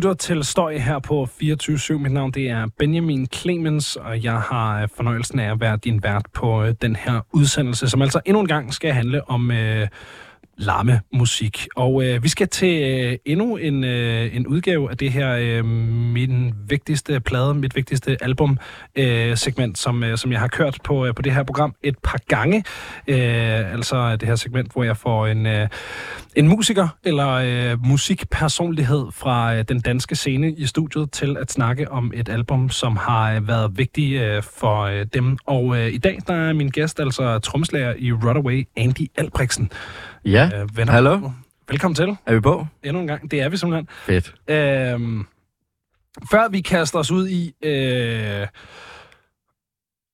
lytter til Støj her på 24 Mit navn det er Benjamin Clemens, og jeg har øh, fornøjelsen af at være din vært på øh, den her udsendelse, som altså endnu en gang skal handle om øh, larme musik. Og øh, vi skal til øh, endnu en, øh, en udgave af det her øh, min vigtigste plade, mit vigtigste album øh, segment, som, øh, som jeg har kørt på, øh, på det her program et par gange. Øh, altså det her segment, hvor jeg får en, øh, en musiker eller øh, musikpersonlighed fra øh, den danske scene i studiet til at snakke om et album, som har øh, været vigtigt øh, for øh, dem. Og øh, i dag der er min gæst altså trommeslager i Rodaway, Andy Albrechtsen. Ja, Øh, venner. hallo. Velkommen til. Er vi på? Endnu en gang. Det er vi simpelthen. Fedt. Øhm, før vi kaster os ud i øh,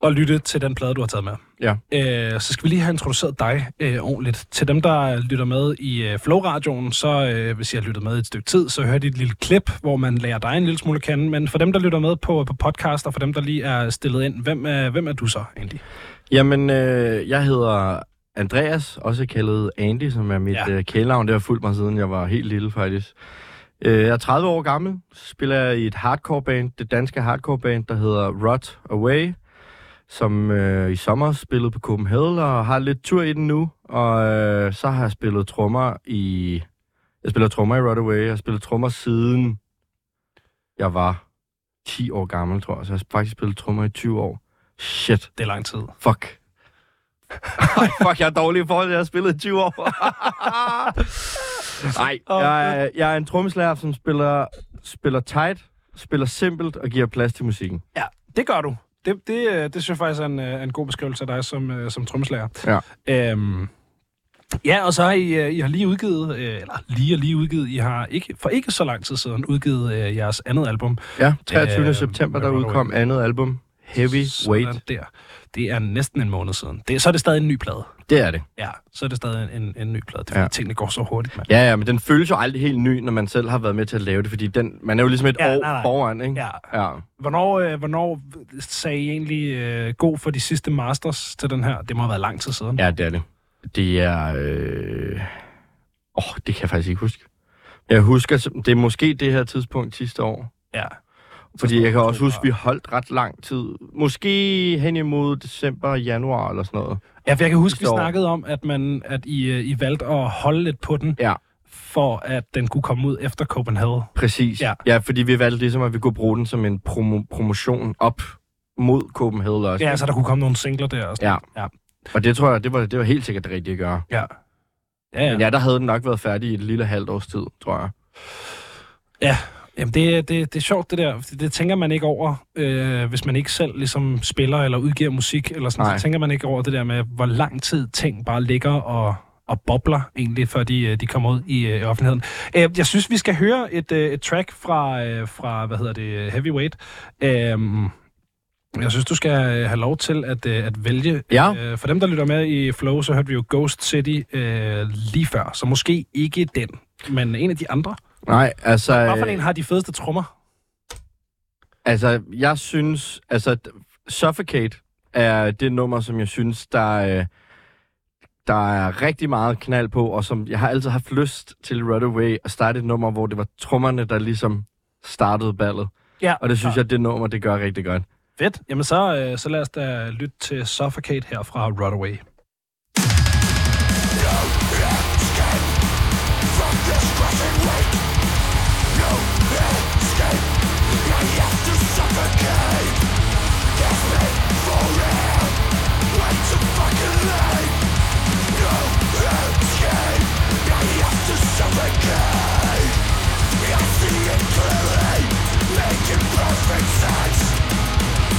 at lytte til den plade, du har taget med, Ja. øh, så skal vi lige have introduceret dig øh, ordentligt. Til dem, der lytter med i øh, Flow-radioen, så øh, hvis I har lyttet med i et stykke tid, så hørte I et lille klip, hvor man lærer dig en lille smule kende. Men for dem, der lytter med på, på podcast, og for dem, der lige er stillet ind, hvem, er, hvem er du så egentlig? Jamen, øh, jeg hedder Andreas, også kaldet Andy, som er mit Ja. øh, kælenavn. Det har fulgt mig siden jeg var helt lille, faktisk. Øh, jeg er 30 år gammel, spiller jeg i et hardcore band, det danske hardcore band, der hedder Rot Away, som øh, i sommer spillede på Copenhagen og har lidt tur i den nu. Og øh, så har jeg spillet trommer i... Jeg spiller trommer i Rot Away. Jeg har spillet trommer siden jeg var 10 år gammel, tror jeg. Så jeg har faktisk spillet trommer i 20 år. Shit. Det er lang tid. Fuck. Ej, fuck, jeg er dårlig i forhold til, at jeg har spillet i 20 år. Nej, jeg, er- jeg er en trommeslager, som spiller, spiller tight, spiller simpelt og giver plads til musikken. Ja, det gør du. Det, det, øh, det synes jeg faktisk er en, øh, en god beskrivelse af dig som, øh, som trommeslager. Ja. Øhm, ja, og så har I, øh, I har lige udgivet, øh, eller lige og lige udgivet, I har ikke, for ikke så lang tid siden udgivet øh, jeres andet album. Ja, 23. Øh, september, der hvad var det? udkom andet album, Heavy Weight. Sådan der. Det er næsten en måned siden. Det, så er det stadig en ny plade. Det er det. Ja, så er det stadig en, en, ny plade. Det er Ja. tingene går så hurtigt, mand. Ja, ja, men den føles jo aldrig helt ny, når man selv har været med til at lave det, fordi den, man er jo ligesom et Ja, år nej, nej. foran, ikke? Ja. ja. Hvornår, øh, hvornår sagde I egentlig øh, god for de sidste masters til den her? Det må have været lang tid siden. Ja, det er det. Det er... Øh... Åh, det kan jeg faktisk ikke huske. Jeg husker, det er måske det her tidspunkt sidste år. ja. Fordi jeg kan også huske, at vi holdt ret lang tid. Måske hen imod december, januar eller sådan noget. Ja, for jeg kan huske, vi snakkede om, at, man, at I, øh, I valgte at holde lidt på den, Ja, for at den kunne komme ud efter Copenhagen. præcis. Ja. ja fordi vi valgte ligesom, at vi kunne bruge den som en promo- promotion op mod Copenhagen også. Ja, så der kunne komme nogle singler der. Og sådan. Ja. Ja. Og det tror jeg, det var, det var helt sikkert det rigtige at gøre. Ja. Ja, Ja. ja. Men ja, der havde den nok været færdig i et lille halvt års tid, tror jeg. ja. Jamen, det, det, det er sjovt, det der. Det, det tænker man ikke over, øh, hvis man ikke selv ligesom spiller eller udgiver musik, eller sådan. Nej. Så tænker man ikke over det der med, hvor lang tid ting bare ligger og, og bobler, egentlig, før de, øh, de kommer ud i øh, offentligheden. Øh, jeg synes, vi skal høre et, øh, et track fra, øh, fra, hvad hedder det, Heavyweight. Øh, jeg synes, du skal have lov til at, at vælge. Ja. For dem, der lytter med i Flow, så hørte vi jo Ghost City øh, lige før, så måske ikke den, men en af de andre. Nej, altså... Hvad for øh, en har de fedeste trommer? Altså, jeg synes... Altså, Suffocate er det nummer, som jeg synes, der, øh, der er rigtig meget knald på, og som jeg har altid haft lyst til Runaway at starte et nummer, hvor det var trommerne, der ligesom startede ballet. Ja, Og det synes jeg, det nummer, det gør rigtig godt. Fedt. Jamen så, øh, så lad os da lytte til Suffocate her fra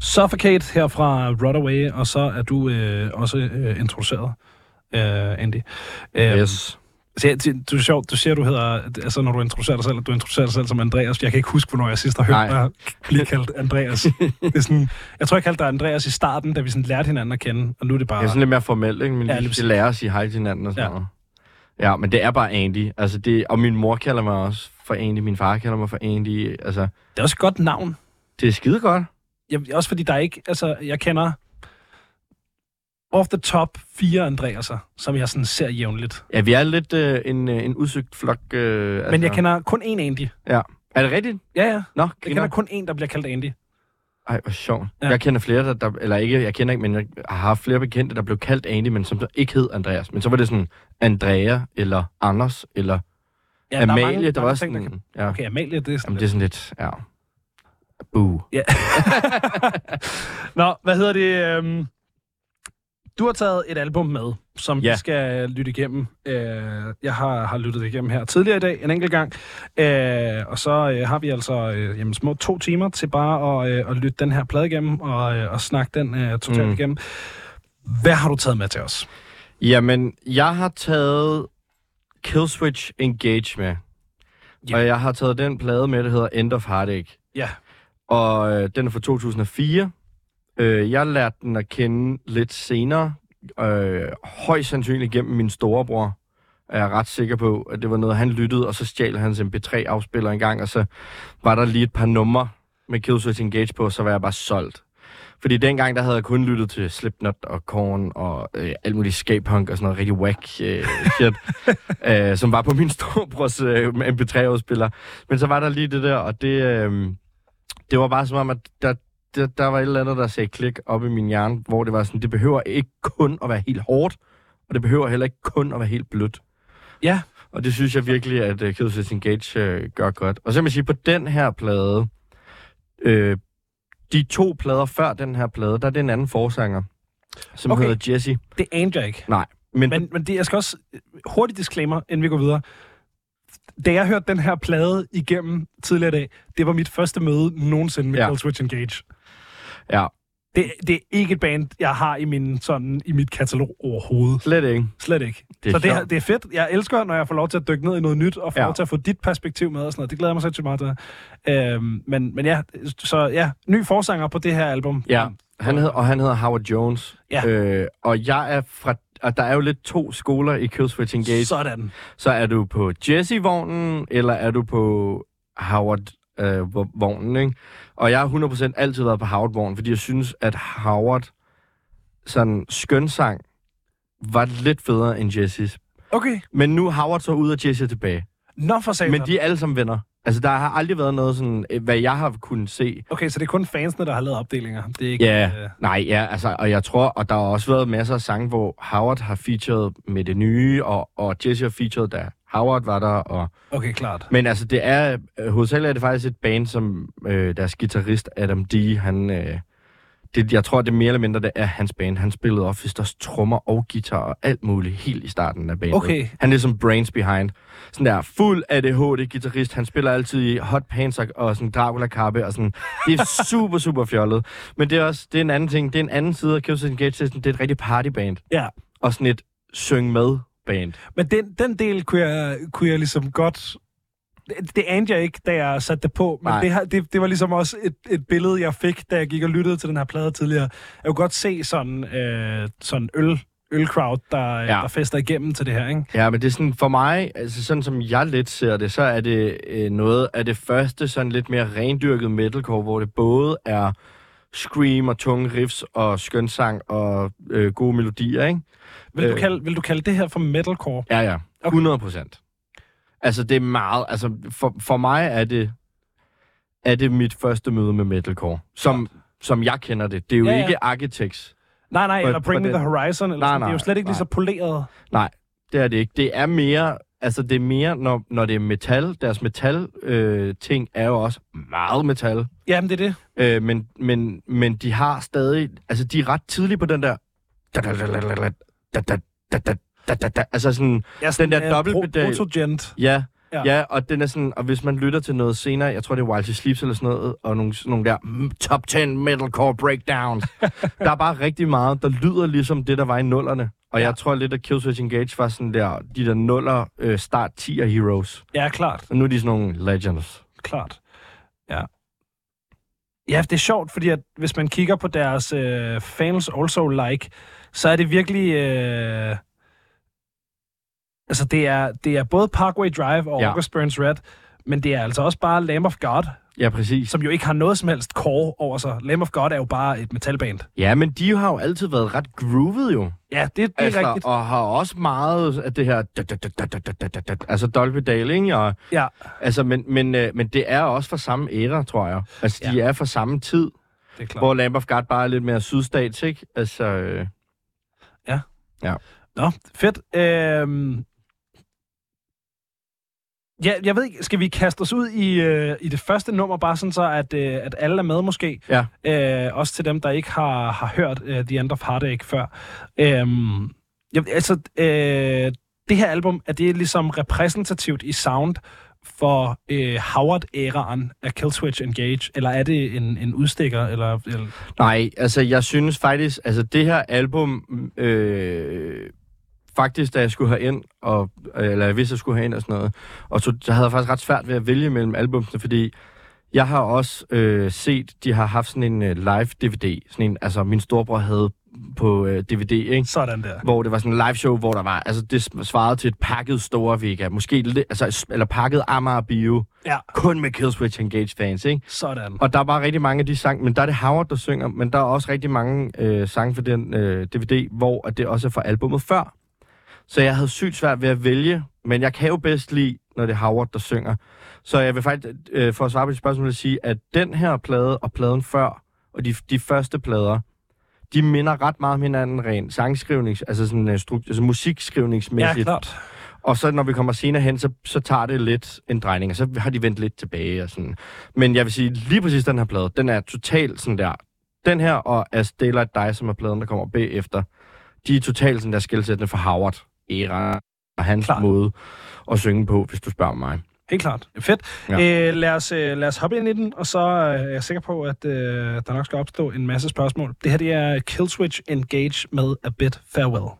Suffocate her fra Rodaway, og så er du øh, også øh, introduceret, øh, Andy. Øh, Yes. Så, jeg- du, er sjovt, du siger, du hedder, altså når du introducerer dig selv, at du introducerer dig selv som Andreas. Jeg kan ikke huske, hvornår jeg sidst har hørt dig blive kaldt Andreas. det er sådan, jeg tror, jeg kaldte dig Andreas i starten, da vi sådan lærte hinanden at kende, og nu er det bare... Det er sådan lidt mere formelt, ikke? Men Ja, vi lærer at sige hej til hinanden og sådan Ja. ja. noget. Ja, men det er bare Andy. Altså det, og min mor kalder mig også for Andy. Min far kalder mig for Andy. Altså, Det er også et godt navn. det er skide godt. Jeg, også fordi der er ikke, altså, jeg kender off the top fire Andreaser, som jeg sådan ser jævnligt. Ja, vi er lidt øh, en, øh, en udsøgt flok. Øh, altså. Men jeg kender kun én Andy. Ja. Er det rigtigt? Ja, ja. Nå, Jeg kender kun én, der bliver kaldt Andy. Ej, hvor sjovt. Ja. Jeg kender flere, der, der, eller ikke, jeg kender ikke, men jeg har haft flere bekendte, der blev kaldt Andy, men som så ikke hed Andreas. Men så var det sådan Andrea, eller Anders, eller Ja, Amalie, der, er mange, der var også ting, der kan... Ja. Okay, Amalie, det er sådan Jamen, det er sådan lidt, ja. Boo. Ja. Nå, hvad hedder det? øhm, Du har taget et album med, som ja. Vi skal lytte igennem. Øh, Jeg har, har lyttet det igennem her tidligere i dag, en enkelt gang. Øh, Og så øh, har vi altså øh, jamen, små to timer til bare at, øh, at lytte den her plade igennem og, øh, og snakke den øh, totalt mm. Igennem. Hvad har du taget med til os? Jamen, jeg har taget Killswitch Engage med. Ja. Og jeg har taget den plade med, der hedder End of Heartache. Ja. Og øh, den er fra 2004. Øh, jeg lærte den at kende lidt senere. Øh, højst sandsynligt gennem min storebror. Er jeg ret sikker på, at det var noget, han lyttede, og så stjal hans MP3-afspiller en gang, og så var der lige et par numre med Killswitch Engage på, så var jeg bare solgt. Fordi dengang, der havde jeg kun lyttet til Slipknot og Korn og øh, alt muligt skapunk og sådan noget rigtig whack øh, shit, øh, som var på min storebrors øh, MP3-afspiller. Men så var der lige det der, og det, øh, det var bare som om, at der, der, der var et eller andet, der sagde klik op i min hjerne, hvor det var sådan, det behøver ikke kun at være helt hårdt, og det behøver heller ikke kun at være helt blødt. Ja. Og det synes jeg virkelig, at uh, Killswitch Engage uh, gør godt. Og så vil jeg sige, på den her plade, øh, de to plader før den her plade, der er det en anden forsanger, som Okay. hedder Jesse. Det aner jeg ikke. Nej, men, men Men, det, jeg skal også hurtigt disclaimer, inden vi går videre. Da jeg hørte den her plade igennem tidligere i dag, det var mit første møde nogensinde med ja. Ja. Killswitch Engage. Ja, Det, det er ikke et band, jeg har i, min, sådan, i mit katalog overhovedet. slet ikke. Slet ikke. Det så det, er- det er fedt. Jeg elsker, når jeg får lov til at dykke ned i noget nyt, og får ja. Lov til at få dit perspektiv med og sådan noget. Det glæder jeg mig sindssygt meget til. Øhm, men, men ja, så ja, ny forsanger på det her album. Ja, han hedder, og han hedder Howard Jones. Ja. Øh, og jeg er fra... Og der er jo lidt to skoler i Killswitch Engage. Så, Sådan. så er du på Jesse-vognen, eller er du på Howard-vognen, ikke? Og jeg har 100% altid været på Howard-vognen, fordi jeg synes, at Howard sådan skønsang var lidt federe end Jesses. Okay. Men nu er Howard så ud, og Jesse er tilbage. Nå for satan. Men de er alle sammen venner. Altså, der har aldrig været noget sådan, øh, hvad jeg har kunnet se. Okay, så det er kun fansene, der har lavet opdelinger. Det er ikke... Ja, øh, nej, ja, altså, og jeg tror, og der har også været masser af sange, hvor Howard har featured med det nye, og, og Jesse har featured, da Howard var der, og... Okay, klart. Men altså, det er... Øh, hovedsageligt er det faktisk et band, som øh, deres guitarist Adam D., han... Øh, det, jeg tror, det mere eller mindre det er hans band. Han spillede også trommer og guitar og alt muligt helt i starten af bandet. Okay. Han er ligesom brains behind. Sådan der fuld ADHD-guitarist. Han spiller altid i hot pants og, og sådan Dracula-kappe og sådan. Det er super, super fjollet. Men det er også det er en anden ting. Det er en anden side af Engage. Er, sådan, det er et rigtig partyband. Ja. Og sådan et syng med band. Men den, den del kunne jeg, kunne jeg ligesom godt... Det, det anede jeg ikke, da jeg satte det på, men Nej. det, har- det, det var ligesom også et, et billede, jeg fik, da jeg gik og lyttede til den her plade tidligere. Jeg kunne godt se sådan, øh, sådan øl, ølcrowd, der. Ja. der fester igennem til det her, ikke? Ja, men det er sådan, for mig, altså sådan som jeg lidt ser det, så er det øh, noget af det første sådan lidt mere rendyrket metalcore, hvor det både er scream og tunge riffs og skønsang og øh, gode melodier, ikke? Vil, du Øh. kalde, vil du kalde det her for metalcore? Ja, ja. Okay. 100 procent. Altså, det er meget... Altså, for, for mig er det, er det mit første møde med metalcore, som, som jeg kender det. Det er jo Ja, ja, ja. ja. ikke Architects. Nej, nej, For- eller Bring Me The Horizon, eller Nej, sådan. det er jo nej, slet ikke lige nej. så poleret. Det er det ikke. Det er mere Altså, det er mere, når, når det er metal. Deres metal-ting øh, ting er jo også meget metal. Jamen, det er det. Øh, men, men, men de har stadig... Altså, de er ret tidlige på den der... Altså sådan... Ja, sådan den der dobbelt... Protogent. Ja. Ja. ja, og den er sådan, og hvis man lytter til noget senere, jeg tror det er Wild Sleeps eller sådan noget, og nogle, sådan nogle der top 10 metalcore breakdowns. der er bare rigtig meget, der lyder ligesom det, der var i nullerne. Og Ja. jeg tror lidt, at Killswitch Engage var sådan der, de der nuller øh, start 10 af Heroes. Ja, klart. Og nu er de sådan nogle legends. klart. Ja. Ja, det er sjovt, fordi at hvis man kigger på deres øh, fans also like, så er det virkelig... Øh, altså, det er, det er både Parkway Drive og. Ja. August Burns Red, men det er altså også bare Lamb of God, Ja, præcis. Som jo ikke har noget som helst core over sig. Lamb of God er jo bare et metalband. Ja, men de har jo altid været ret groovet jo. Ja, det, det er altså, rigtigt. Og har også meget af det her... Altså Dolby Dale, ikke? Og, ja. Altså, men, men, øh, men det er også fra samme æra, tror jeg. Altså, de ja. er fra samme tid. Det er klart. Hvor Lamb of God bare er lidt mere sydstats, ikke? Altså... Øh... Ja. Ja. Nå, fedt. Øhm, Ja, jeg ved ikke, skal vi kaste os ud i, øh, i det første nummer, bare sådan så, at, øh, at alle er med måske? ja. Øh, også til dem, der ikke har, har hørt øh, The End of Heartache før. Øhm, jeg, altså, øh, det her album, er det ligesom repræsentativt i sound for øh, Howard-æraen af Killswitch Engage, eller er det en, en udstikker? Eller, eller... Nej, altså, jeg synes faktisk, altså, det her album, øh, faktisk, da jeg skulle have ind, og, eller jeg vidste, jeg skulle have ind og sådan noget, og så, så havde jeg faktisk ret svært ved at vælge mellem albumene, fordi jeg har også øh, set, de har haft sådan en øh, live-DVD, sådan en, altså, min storebror havde på øh, DVD, ikke? Sådan der. hvor det var sådan en live show, hvor der var, altså det svarede til et pakket store Vega, måske lidt, altså, eller pakket Amager Bio, Ja, kun med Killswitch Engage fans, ikke? sådan. Og der er bare rigtig mange af de sange, men der er det Howard, der synger, men der er også rigtig mange øh, sange for den øh, DVD, hvor at det også er fra albumet før. Så jeg havde sygt svært ved at vælge, men jeg kan jo bedst lide, når det er Howard, der synger. Så jeg vil faktisk, øh, for at svare på dit spørgsmål, sige, at den her plade og pladen før, og de, de første plader, de minder ret meget om hinanden rent sangskrivnings, altså sådan uh, stru- altså Ja, musikskrivningsmæssigt. klart. Og så når vi kommer senere hen, så, så tager det lidt en drejning, og så har de vendt lidt tilbage og sådan. Men jeg vil sige, lige præcis den her plade, den er totalt sådan der. Den her og As Daylight Die, som er pladen, der kommer bagefter, de er totalt sådan der skilsættende for Howard era og hans. Klar. måde at synge på, hvis du spørger mig. Helt klart. Fedt. Ja. Ja. Øh, lad, os, øh, lad os hoppe ind i den, og så øh, er jeg sikker på, at øh, der nok skal opstå en masse spørgsmål. Det her det er Killswitch Engage med A Bit Farewell.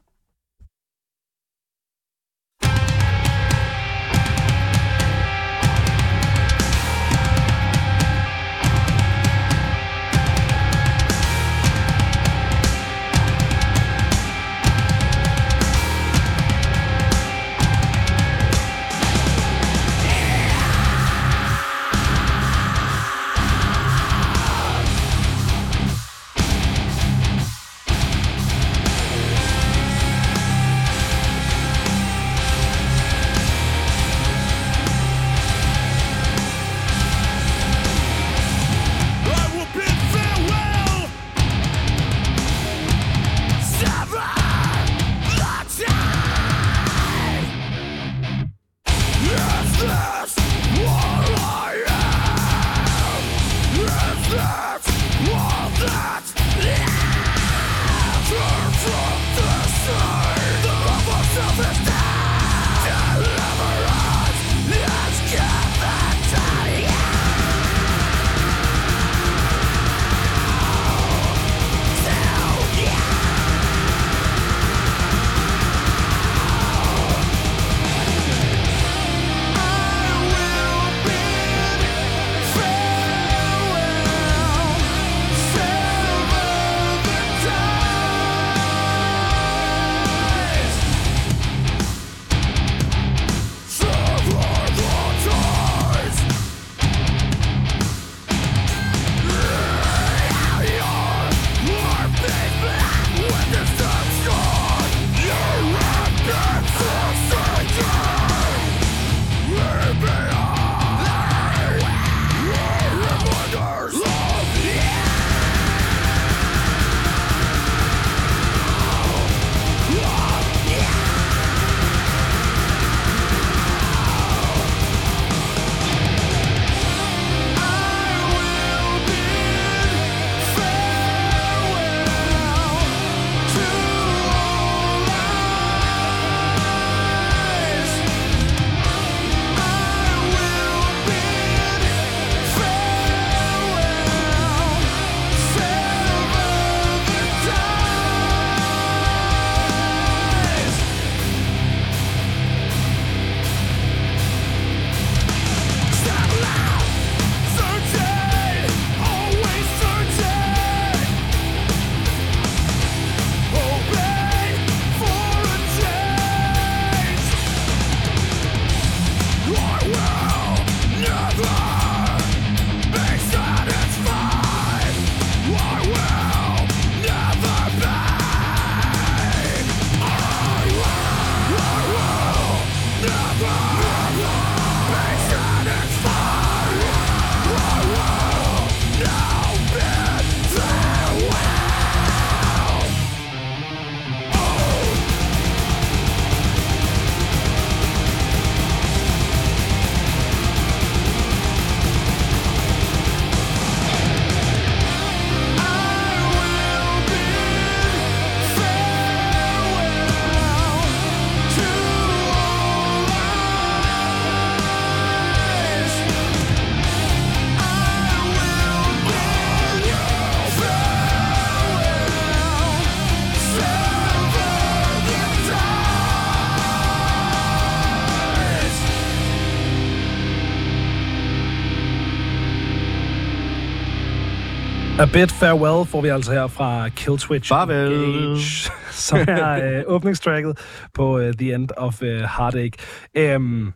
A Bit Farewell får vi altså her fra Killswitch Farvel. Engage, som er øh, åbningstracket på øh, The End of øh, Heartache. Øhm,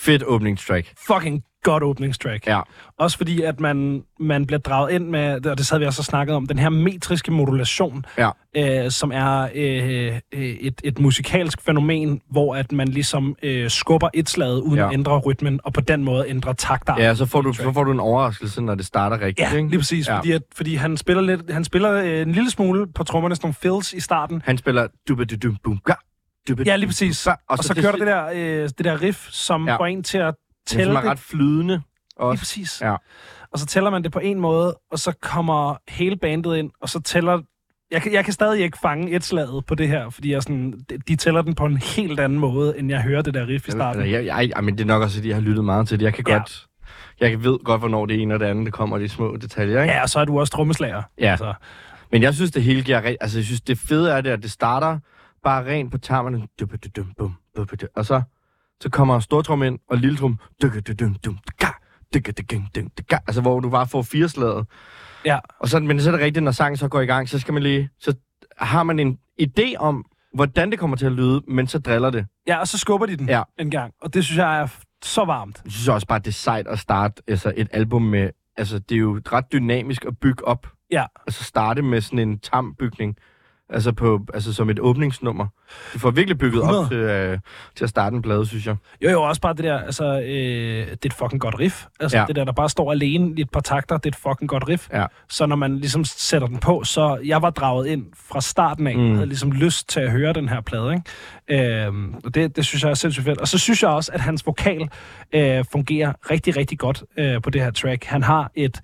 Fedt åbningstrack. fucking godt åbningstrack. Ja. Også fordi, at man, man bliver draget ind med, og det sad vi også og snakket om, den her metriske modulation, Ja. øh, som er øh, øh, et, et musikalsk fænomen, hvor at man ligesom øh, skubber et slag uden Ja. at ændre rytmen, og på den måde ændrer takter. Ja, så får, du, så får du en overraskelse, når det starter rigtigt, Ja, ikke? lige præcis, Ja. fordi, at, fordi han spiller, lidt, han spiller øh, en lille smule på trommerne, sådan nogle fills i starten. Han spiller Ja, lige præcis. Og, og så, så kører det der, øh, det der riff, som ja. får en til at Tælle er det. ret flydende. Lige Også. præcis. Ja. Og så tæller man det på en måde, og så kommer hele bandet ind, og så tæller... Jeg kan, jeg kan stadig ikke fange et slaget på det her, fordi jeg sådan, de, de tæller den på en helt anden måde, end jeg hører det der riff i starten. Jeg, jeg, jeg, men det er nok også, at jeg har lyttet meget til det. Jeg kan Ja. godt... Jeg ved godt, hvornår det ene og det andet det kommer, de små detaljer, ikke? Ja, og så er du også trommeslager. Ja. Altså, Men jeg synes, det hele giver... Altså, jeg synes, det fede er det, at det starter bare rent på tarmerne. Og så, så kommer stortrum ind, og dum, ga. Altså, hvor du bare får fire slaget. ja, Og så, men så er det rigtigt, når sangen så går i gang, så skal man lige... Så har man en idé om, hvordan det kommer til at lyde, men så driller det. ja, og så skubber de den Ja. en gang. Og det synes jeg er så varmt. Jeg synes også bare, det er sejt at starte altså, et album med... Altså, det er jo ret dynamisk at bygge op. Ja. Altså starte med sådan en tam bygning. Altså, på, altså som et åbningsnummer. Du får virkelig bygget 100. op til, øh, til at starte en plade, synes jeg. Jo, jo, også bare det der, altså, øh, det er et fucking godt riff. Altså, Ja. det der, der bare står alene i et par takter, det er et fucking godt riff. Ja. Så når man ligesom sætter den på, så jeg var draget ind fra starten af, Mm. mm. havde ligesom lyst til at høre den her plade, ikke? Øhm, og det, det synes jeg er sindssygt fedt. Og så synes jeg også, at hans vokal øh, fungerer rigtig, rigtig godt øh, på det her track. Han har et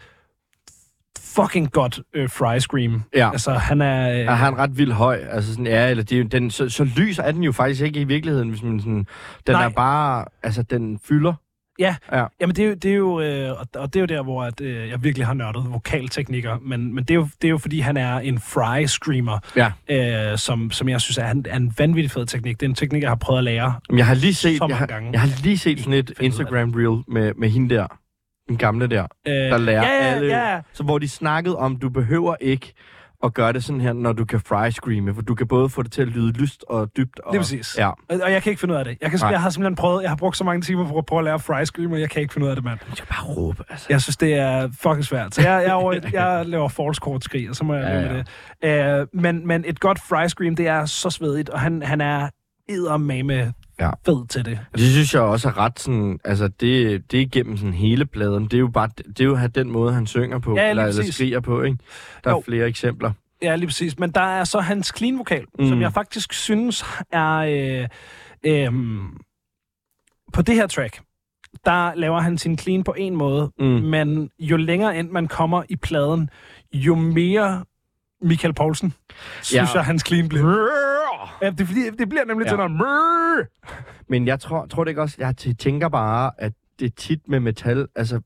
fucking godt øh, fry scream. Ja. Altså, han er... Øh, Er han ret vildt høj? Altså sådan, ja, eller det er den, så, så lys er den jo faktisk ikke i virkeligheden, hvis man sådan... Den Nej. er bare... Altså, den fylder. Ja, Ja. Jamen det er det er jo øh, og- og det er jo der, hvor at, øh, jeg virkelig har nørdet vokalteknikker, men, men det, er jo, det er jo fordi, han er en fry-screamer, Ja. øh, som, som jeg synes er en, er en vanvittig fed teknik. Det er en teknik, jeg har prøvet at lære. Jeg har lige set, Så mange jeg har, gange. jeg har lige set sådan et Instagram-reel med, med hende der. Den gamle der. Øh, Der lærer ja, ja, alle... Ja, Så hvor de snakkede om, du behøver ikke at gøre det sådan her, når du kan fry screame, for du kan både få det til at lyde lyst og dybt. Og, Lige præcis. Ja. og, og jeg kan ikke finde ud af det. Jeg, kan, Nej. jeg har simpelthen prøvet, jeg har brugt så mange timer på at prøve at lære fry-scream, og jeg kan ikke finde ud af det, mand. Du skal bare råbe, altså. Jeg synes, det er fucking svært. Så jeg, jeg, er over, jeg laver false chord skrig, og så må jeg Ja, ja, med det. Øh, men, men et godt fry scream, det er så svedigt, og han, han er eddermame Ja. fed til det. Det synes jeg også er ret sådan, altså det, det er igennem sådan hele pladen. Det er jo bare, det er jo den måde, han synger på, Ja, eller, eller skriger på, ikke? Der er Jo. flere eksempler. Ja, lige præcis. Men der er så hans clean-vokal, Mm. mm. som jeg faktisk synes er... Øh, øh, på det her track, der laver han sin clean på en måde, Mm. men jo længere ind man kommer i pladen, jo mere Michael Poulsen, synes Ja. jeg, hans clean bliver. Ja, det, fordi, det bliver nemlig Ja. til noget... Men jeg tror, tror det ikke også, jeg tænker bare, at det er tit med metal, altså,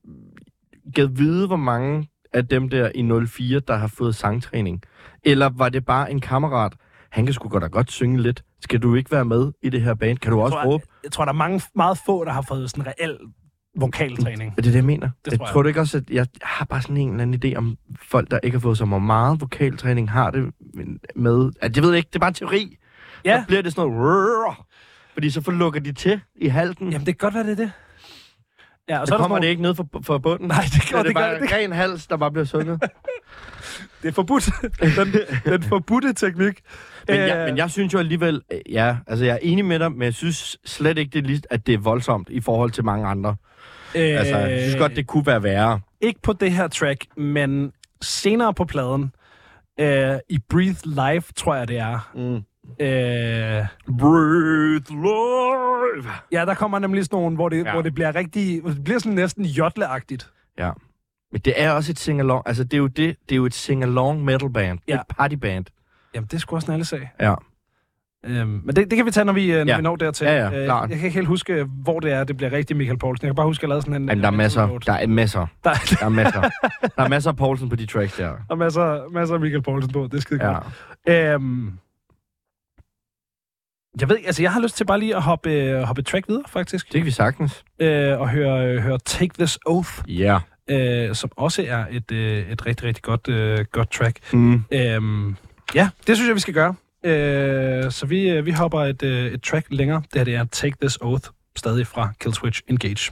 gad vide, hvor mange af dem der i 04, der har fået sangtræning. Eller var det bare en kammerat, han kan sgu godt da godt synge lidt. Skal du ikke være med i det her band? Kan du også tror, råbe? jeg, jeg tror, der er mange, meget få, der har fået sådan reel vokaltræning. Er det det, jeg mener? Det jeg tror jeg. tror du ikke også, at jeg har bare sådan en eller anden idé om folk, der ikke har fået så meget vokaltræning, har det med... At jeg ved ikke, det er bare en teori. Ja, Så bliver det sådan noget... Fordi så får lukker de til i halsen. jamen det kan godt være, det er det. Ja, og så er der kommer sådan det ikke ned for, for bunden. Nej, det gør det, det gør bare det. ren hals, der bare bliver sunget. Det er forbudt. den, den forbudte teknik. Men, jeg, Øh, men jeg synes jo alligevel, øh, ja, altså jeg er enig med dig, men jeg synes slet ikke, det er, lige, at det er voldsomt i forhold til mange andre. øh, Altså, jeg synes godt, det kunne være værre. Ikke på det her track, men senere på pladen, øh, i Breathe Live, tror jeg, det er. Mm. Øh, Breathe live! ja, der kommer nemlig sådan nogle, hvor det, Ja. hvor det bliver rigtig... Det bliver sådan næsten jodleagtigt. Ja. Men det er også et sing-along. Altså, det er jo, det, det er jo et sing-along metal band. Ja. Et partyband. Jamen, det er sgu også en alle sag. Ja. Øhm, men det, det kan vi tage, når vi, øh, når Ja. vi når dertil. Ja, ja, Øh, klart. jeg kan ikke helt huske, hvor det er, det bliver rigtig Michael Poulsen. Jeg kan bare huske, at jeg lavede sådan en... Men der er masser. Der er masser. Der, Der er masser. der er masser af Poulsen på de tracks der. der er masser, masser af Michael Poulsen på. Det er skide Ja. godt. Øhm, jeg ved altså jeg har lyst til bare lige at hoppe, øh, hoppe track videre, faktisk. Det kan vi sagtens. Øh, og høre, høre Take This Oath. Ja. øh, som også er et, øh, et rigtig, rigtig godt, øh, godt track. Mm. Øhm, ja, det synes jeg, vi skal gøre. Øh, så vi, øh, vi hopper et, øh, et track længere. Det her det er Take This Oath, stadig fra Killswitch Engage.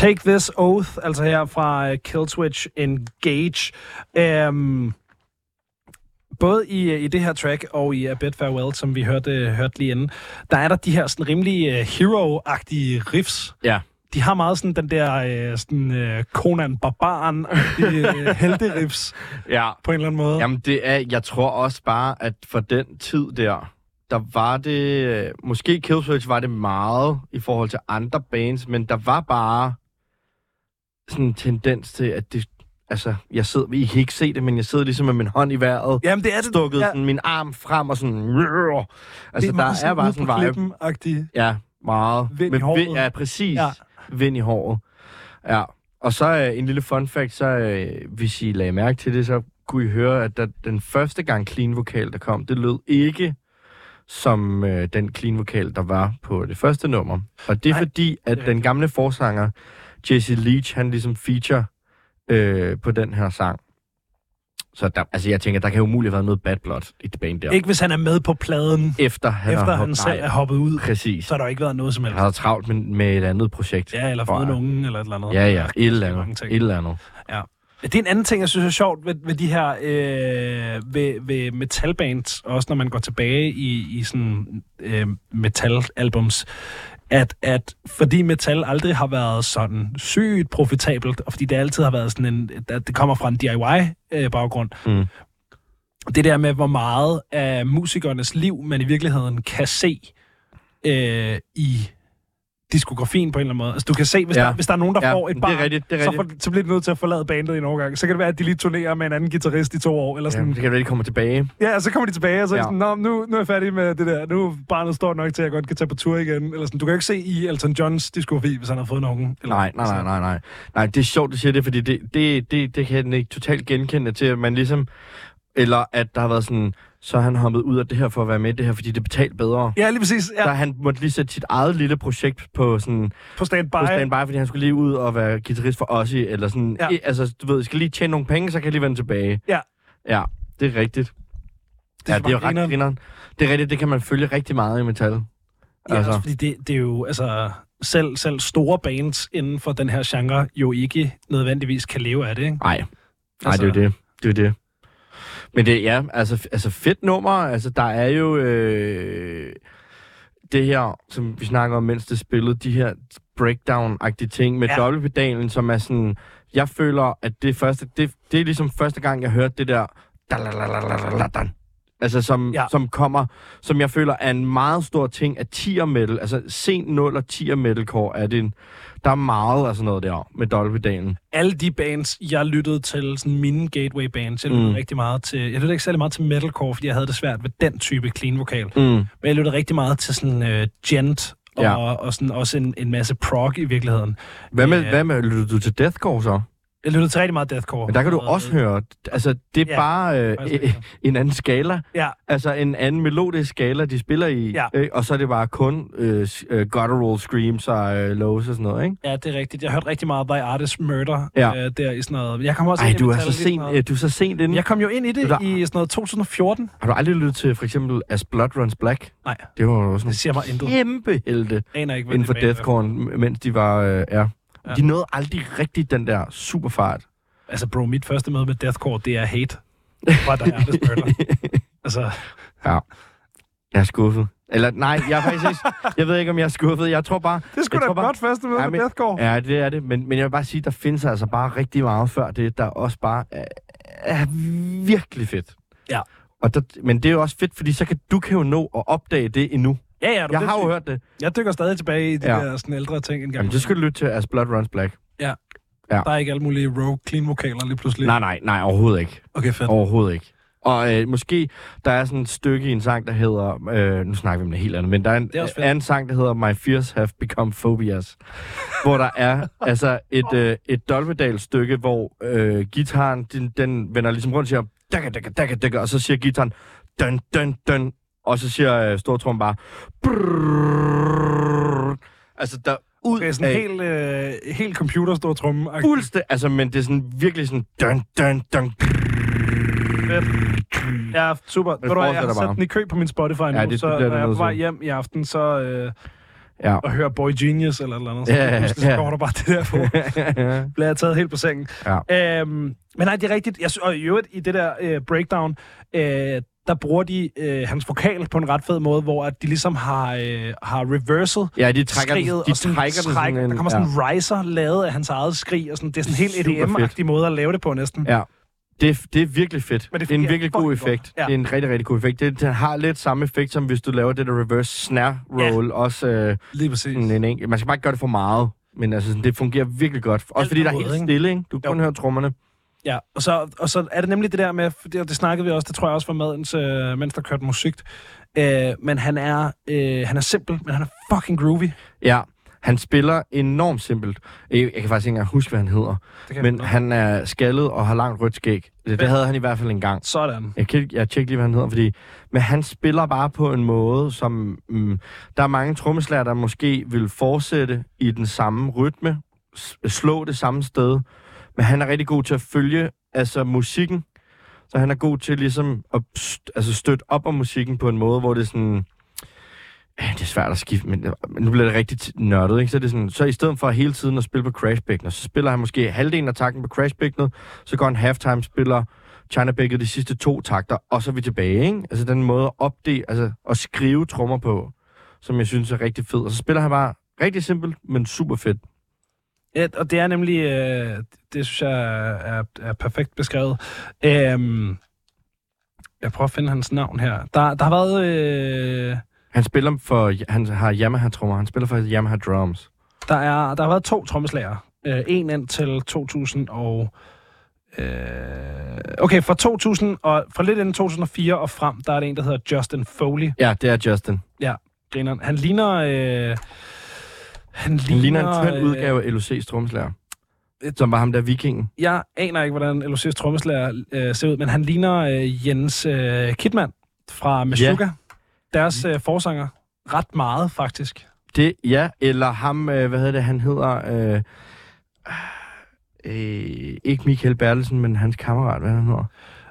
Take This Oath, altså her fra uh, Killswitch Engage. Um, både i, i det her track og i A Bit Farewell, som vi hørte, hørte lige inden, der er der de her sådan rimelig uh, hero-agtige riffs. Ja. De har meget sådan den der uh, sådan, uh, Conan Barbaren uh, helte-riffs Ja. på en eller anden måde. Jamen, det er, jeg tror også bare, at for den tid der, der var det, måske Killswitch var det meget i forhold til andre bands, men der var bare sådan en tendens til, at det, altså, jeg sidder, I kan ikke se det, men jeg sidder ligesom med min hånd i vejret, Jamen, det er det. stukket ja, sådan min arm frem og sådan, altså, det er der er bare sådan en vibe. klippen-agtig. Ja, meget. Vind i Med håret. Vind, ja, præcis. Ja. Vind i håret. Ja. Og så øh, en lille fun fact, så øh, hvis I lagde mærke til det, så kunne I høre, at der, den første gang clean vokal, der kom, det lød ikke som øh, den clean vokal, der var på det første nummer. Og det er Nej, fordi, at den gamle forsanger, Jesse Leach, han ligesom feature øh, på den her sang. Så der, altså jeg tænker, der kan jo umuligt have været noget bad blood i det bane der. Ikke hvis han er med på pladen, efter han, efter han selv er hoppet ud, Præcis. så har der ikke været noget som helst. Han har travlt med, med et andet projekt. Ja, eller fået nogen, eller et eller andet. Ja, ja. Et eller andet. Et eller andet. Det er en anden ting, jeg synes er sjovt ved, ved de her øh, ved, ved metalbands, også når man går tilbage i, i sådan øh, metalalbums, at, at fordi metal aldrig har været sådan sygt profitabelt, og fordi det altid har været sådan en, at det kommer fra en DIY-baggrund, Mm. det der med, hvor meget af musikernes liv man i virkeligheden kan se øh, i diskografien på en eller anden måde. Altså, du kan se, hvis, Ja. ja. der, hvis der er nogen, der Ja, får et det er barn, rigtigt, det er så, for, så bliver de nødt til at forlade bandet i en overgang. Så kan det være, at de lige turnerer med en anden guitarist i to år. Eller Ja, sådan. det kan være, de kommer tilbage. Ja, og så kommer de tilbage, og så Ja. sådan, Nå, nu, nu er jeg færdig med det der. Nu er barnet stort nok til, at jeg godt kan tage på tur igen. Eller sådan. Du kan jo ikke se i Elton Johns diskografi, hvis han har fået nogen. Eller, Nej, nej, nej, nej, nej. Nej, det er sjovt, du siger det, fordi det, det, det, det kan jeg ikke totalt genkende til, at man ligesom... Eller at der har været sådan, så er han hoppet ud af det her for at være med i det her, fordi det er betalt bedre. Ja, lige præcis. Ja. Så han måtte lige sætte sit eget lille projekt på sådan på standby. på standby, fordi han skulle lige ud og være guitarist for Ozzy, eller sådan. Ja. Altså, du ved, jeg skal lige tjene nogle penge, så kan jeg lige vende tilbage. Ja. Ja, det er rigtigt. Det er ja, det er jo ret grineren. Det er rigtigt, det kan man følge rigtig meget i metal. Ja, altså. også fordi det, det er jo, altså, selv, selv store bands inden for den her genre jo ikke nødvendigvis kan leve af det, ikke? Nej, Nej, Altså- det er jo det. Det er jo det. Men det, ja, altså, altså fedt nummer. Altså, der er jo øh, det her, som vi snakker om, mens det spillede, de her breakdown-agtige ting med Ja. dobbeltpedalen, som er sådan... Jeg føler, at det, første, det, det er ligesom første gang, jeg hørte det der... Altså, som, ja. som kommer, som jeg føler er en meget stor ting af tier metal. Altså, sen 0 og tier metalcore er det en, der er meget af sådan noget der med dobbeltpedalen. Alle de bands, jeg lyttede til, sådan mine gateway bands, jeg lyttede mm. Rigtig meget til, jeg lyttede ikke særlig meget til metalcore, fordi jeg havde det svært ved den type clean vokal. Mm. Men jeg lyttede rigtig meget til sådan uh, gent, og, Ja. og sådan også en, en masse prog i virkeligheden. Hvad med, Ja. hvad med, lytter du til deathcore så? Jeg lyttede til rigtig meget deathcore. Men der kan du Og, også høre, altså det er Ja, bare øh, øh, en anden skala, Ja, altså en anden melodisk skala, de spiller i, Ja. øh, og så er det bare kun øh, øh, guttural screams og øh, lows og sådan noget, ikke? ja, det er rigtigt. Jeg hørte rigtig meget by Artist Murder Ja. øh, der i sådan noget. Jeg kom også Ej, ind du er så sent, øh, du er så sent inde. Jeg kom jo ind i det der- i sådan noget 2014. Har du aldrig lyttet til for eksempel As Blood Runs Black? Nej, Det var jo også det siger mig intet. nogle kæmpe helte inden for deathcore, mens de var, øh, ja. Ja. ja. De nåede aldrig rigtig den der superfart. Altså, bro, mit første møde med deathcore, det er hate. Fra der er det. Altså, Jeg er skuffet. Eller nej, jeg er faktisk ikke, jeg ved ikke, om jeg er skuffet. Jeg tror bare, det er sgu Jeg da tror et bare- godt første møde Ja, med men- deathcore. Ja, det er det. Men, men jeg vil bare sige, der findes altså bare rigtig meget før det, der også bare er, er virkelig fedt. Ja. Og der, men det er jo også fedt, fordi så kan du kan jo nå at opdage det endnu. Ja, ja, du Jeg har jo hørt det. Jeg dykker stadig tilbage i de Ja. der sådan ældre ting en gang. Jamen, det skal du lytte til As Blood Runs Black. ja. Der er ikke alle mulige rogue clean vokaler lige pludselig. Nej, nej, nej, overhovedet ikke. Okay, fedt. Overhovedet ikke. Og øh, måske, der er sådan et stykke i en sang, der hedder... Øh, nu snakker vi om det helt andet, men der er en, Det er også fedt. er en sang, der hedder My Fears Have Become Phobias. hvor der er altså et, øh, et dolpedal-stykke, hvor øh, gitaren, den, den vender ligesom rundt og siger... Dakka, dakka, dakka, og så siger gitaren... Dun, dun, dun, og så siger øh, Stortrum bare... Brrrr. Altså, der ud okay, sådan af... helt, øh, helt computerstor tromme. Fuldstændig, altså, men det er sådan virkelig sådan... Dun, dun, dun, Ja, super. Ved du jeg har fortsætter sat den i kø på min Spotify nu, Ja, det- det så bliver når jeg er på vej hjem i aften, så øh, Ja. og hører Boy Genius eller et eller andet, så, Ja, ja, så kommer der bare det der på. bliver jeg taget helt på sengen. Ja. Øhm, men nej, det er rigtigt. Jeg, og i øvrigt, i det der øh, breakdown, øh, der bruger de øh, hans vokal på en ret fed måde, hvor at de ligesom har, øh, har reverset Ja, de trækker den, skriget, de og sådan trækker den træk, sådan en, der kommer sådan en riser lavet af hans eget skrig, og sådan, det er sådan en helt EDM-agtig måde at lave det på næsten. Ja. Det, det er virkelig fedt. Men det det, er en virkelig god effekt. godt. Ja. Det er en rigtig, rigtig god effekt. Det, det har lidt samme effekt, som hvis du laver det der reverse snare roll. Ja. Også øh, Lige præcis. sådan en enkelt. Man skal bare ikke gøre det for meget. Men altså, det fungerer virkelig godt. Også Alt fordi der er helt stille, ikke? Du kan Jo. kun høre trommerne. Ja, og så, og så er det nemlig det der med, det, det snakkede vi også, det tror jeg også var med, mens, øh, mens der kørte musik. Øh, men han er, øh, han er simpel, men han er fucking groovy. Ja, han spiller enormt simpelt. Jeg, jeg kan faktisk ikke engang huske, hvad han hedder. Men jeg han er skaldet og har langt rødt skæg. Det, det havde han i hvert fald engang. Sådan. Jeg, kan, jeg tjekker lige, hvad han hedder, fordi... Men han spiller bare på en måde, som... Mm, der er mange trommeslager, der måske vil fortsætte i den samme rytme, slå det samme sted. Men han er rigtig god til at følge altså musikken. Så han er god til ligesom at st- altså støtte op om musikken på en måde, hvor det er sådan... Det er svært at skifte, men, nu bliver det rigtig nørdet, ikke? Så, er det sådan, så i stedet for hele tiden at spille på Crash Bækkener, så spiller han måske halvdelen af takten på Crash Bækkenet, så går han halftime, spiller China Bækket de sidste to takter, og så er vi tilbage, ikke? Altså den måde at opdele, altså at skrive trommer på, som jeg synes er rigtig fed. Og så spiller han bare rigtig simpelt, men super fedt. Ja, og det er nemlig, øh, det synes jeg er, er, er perfekt beskrevet. Øhm, jeg prøver at finde hans navn her. Der, der har været... Øh, Han spiller for, han har Yamaha-trommer, han spiller for Yamaha Drums. der, er, der har været to trommeslager. Øh, en ind til 2000 og... Øh, okay, fra 2000 og fra lidt inden 2004 og frem, der er det en, der hedder Justin Foley. Ja, det er Justin. Grineren. Han ligner... Øh, han ligner, Han ligner en tynd øh, udgave af LOC's trommeslager. Som var ham der vikingen. Jeg aner ikke, hvordan LOC's trommeslager øh, ser ud, men han ligner øh, Jens øh, Kidman fra Meshuggah. Deres øh, forsanger. Ret meget, faktisk. Det, ja, eller ham, øh, hvad hedder det, han hedder... Øh, øh, ikke Michael Bertelsen, men hans kammerat, hvad han hedder.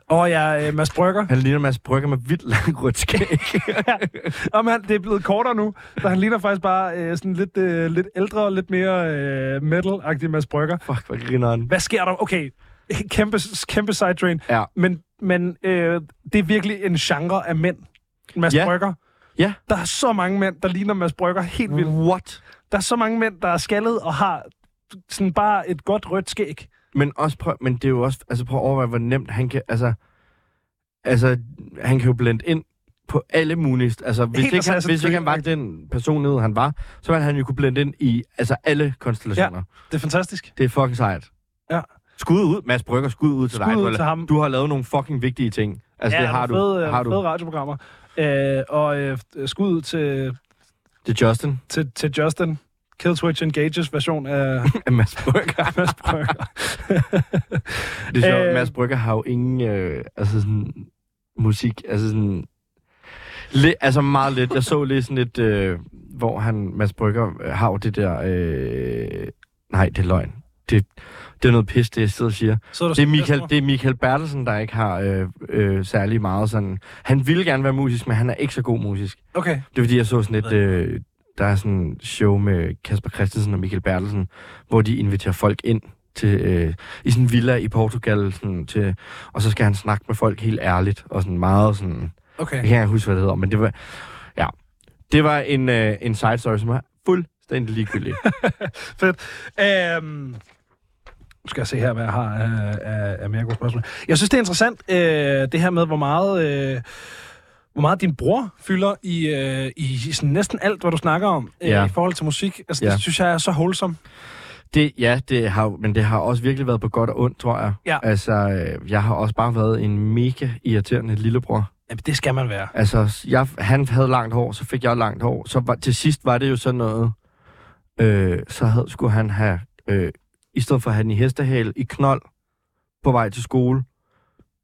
Og jeg øh, Mads Brygger. Han ligner Mads Brygger med vildt lang rødt skæg. Om han, det er blevet kortere nu, så han ligner faktisk bare øh, sådan lidt, øh, lidt ældre og lidt mere øh, metal-agtig Mads Brygger. Fuck, hvor griner han. Hvad sker der? Okay, kæmpe, kæmpe sidetrain. Ja. Men, men øh, det er virkelig en genre af mænd. Mads Ja. Brygger. Ja. Der er så mange mænd, der ligner Mads Brygger helt vildt. What? Der er så mange mænd, der er skaldet og har sådan bare et godt rødt skæg. Men også prøv, men det er jo også, altså prøv at overveje, hvor nemt han kan, altså, altså, han kan jo blende ind på alle mulige, altså, hvis, Helt ikke, han, altså, hvis ikke han var den personlighed, han var, så ville han jo kunne blende ind i, altså, alle konstellationer. Det er fantastisk. Det er fucking sejt. Ja. Skud ud, Mads Brygger, skud ud til Skud dig. ud Du, til har, ham. du har lavet nogle fucking vigtige ting. Altså, ja, det har du. fede, øh, har du. fede radioprogrammer. Øh, og øh, skud ud til, er Justin. til, til Justin. Killswitch Engages version af af Mads Brygger. Mads Brygger. Det er sjovt, Øh. Mads Brygger har jo ingen, øh, altså sådan, musik, altså sådan, lidt, altså meget lidt. Jeg så lige sådan lidt, øh, hvor han, Mads Brygger, øh, har jo det der, øh, nej, det er løgn. Det, det er noget pis, det jeg sidder og siger. Så er Det er Michael, det er Michael Bertelsen, der ikke har øh, øh, særlig meget sådan... Han ville gerne være musisk, men han er ikke så god musisk. Okay. Det er fordi, jeg så sådan et... Øh, der er sådan en show med Kasper Christensen og Michael Bertelsen, hvor de inviterer folk ind til, øh, i sådan en villa i Portugal, sådan, til, og så skal han snakke med folk helt ærligt, og sådan meget sådan... Okay. Jeg kan ikke huske, hvad det hedder, men det var... Ja, det var en, øh, en side story, som var fuldstændig ligegyldig. Fedt. Øhm, nu skal jeg se her, hvad jeg har af, af, af mere gode spørgsmål. Jeg synes, det er interessant, øh, det her med, hvor meget, øh, hvor meget din bror fylder i, øh, i sådan næsten alt, hvad du snakker om øh, Ja. i forhold til musik. Altså, Ja. Det synes jeg er så wholesome. Det, ja, det har, men det har også virkelig været på godt og ondt, tror jeg. Ja. Altså, øh, jeg har også bare været en mega irriterende lillebror. Jamen, det skal man være. Altså, jeg, han havde langt hår, så fik jeg langt hår. Så var, til sidst var det jo sådan noget, øh, så havde, skulle han have, øh, i stedet for at have den i hestehale, i knold, på vej til skole,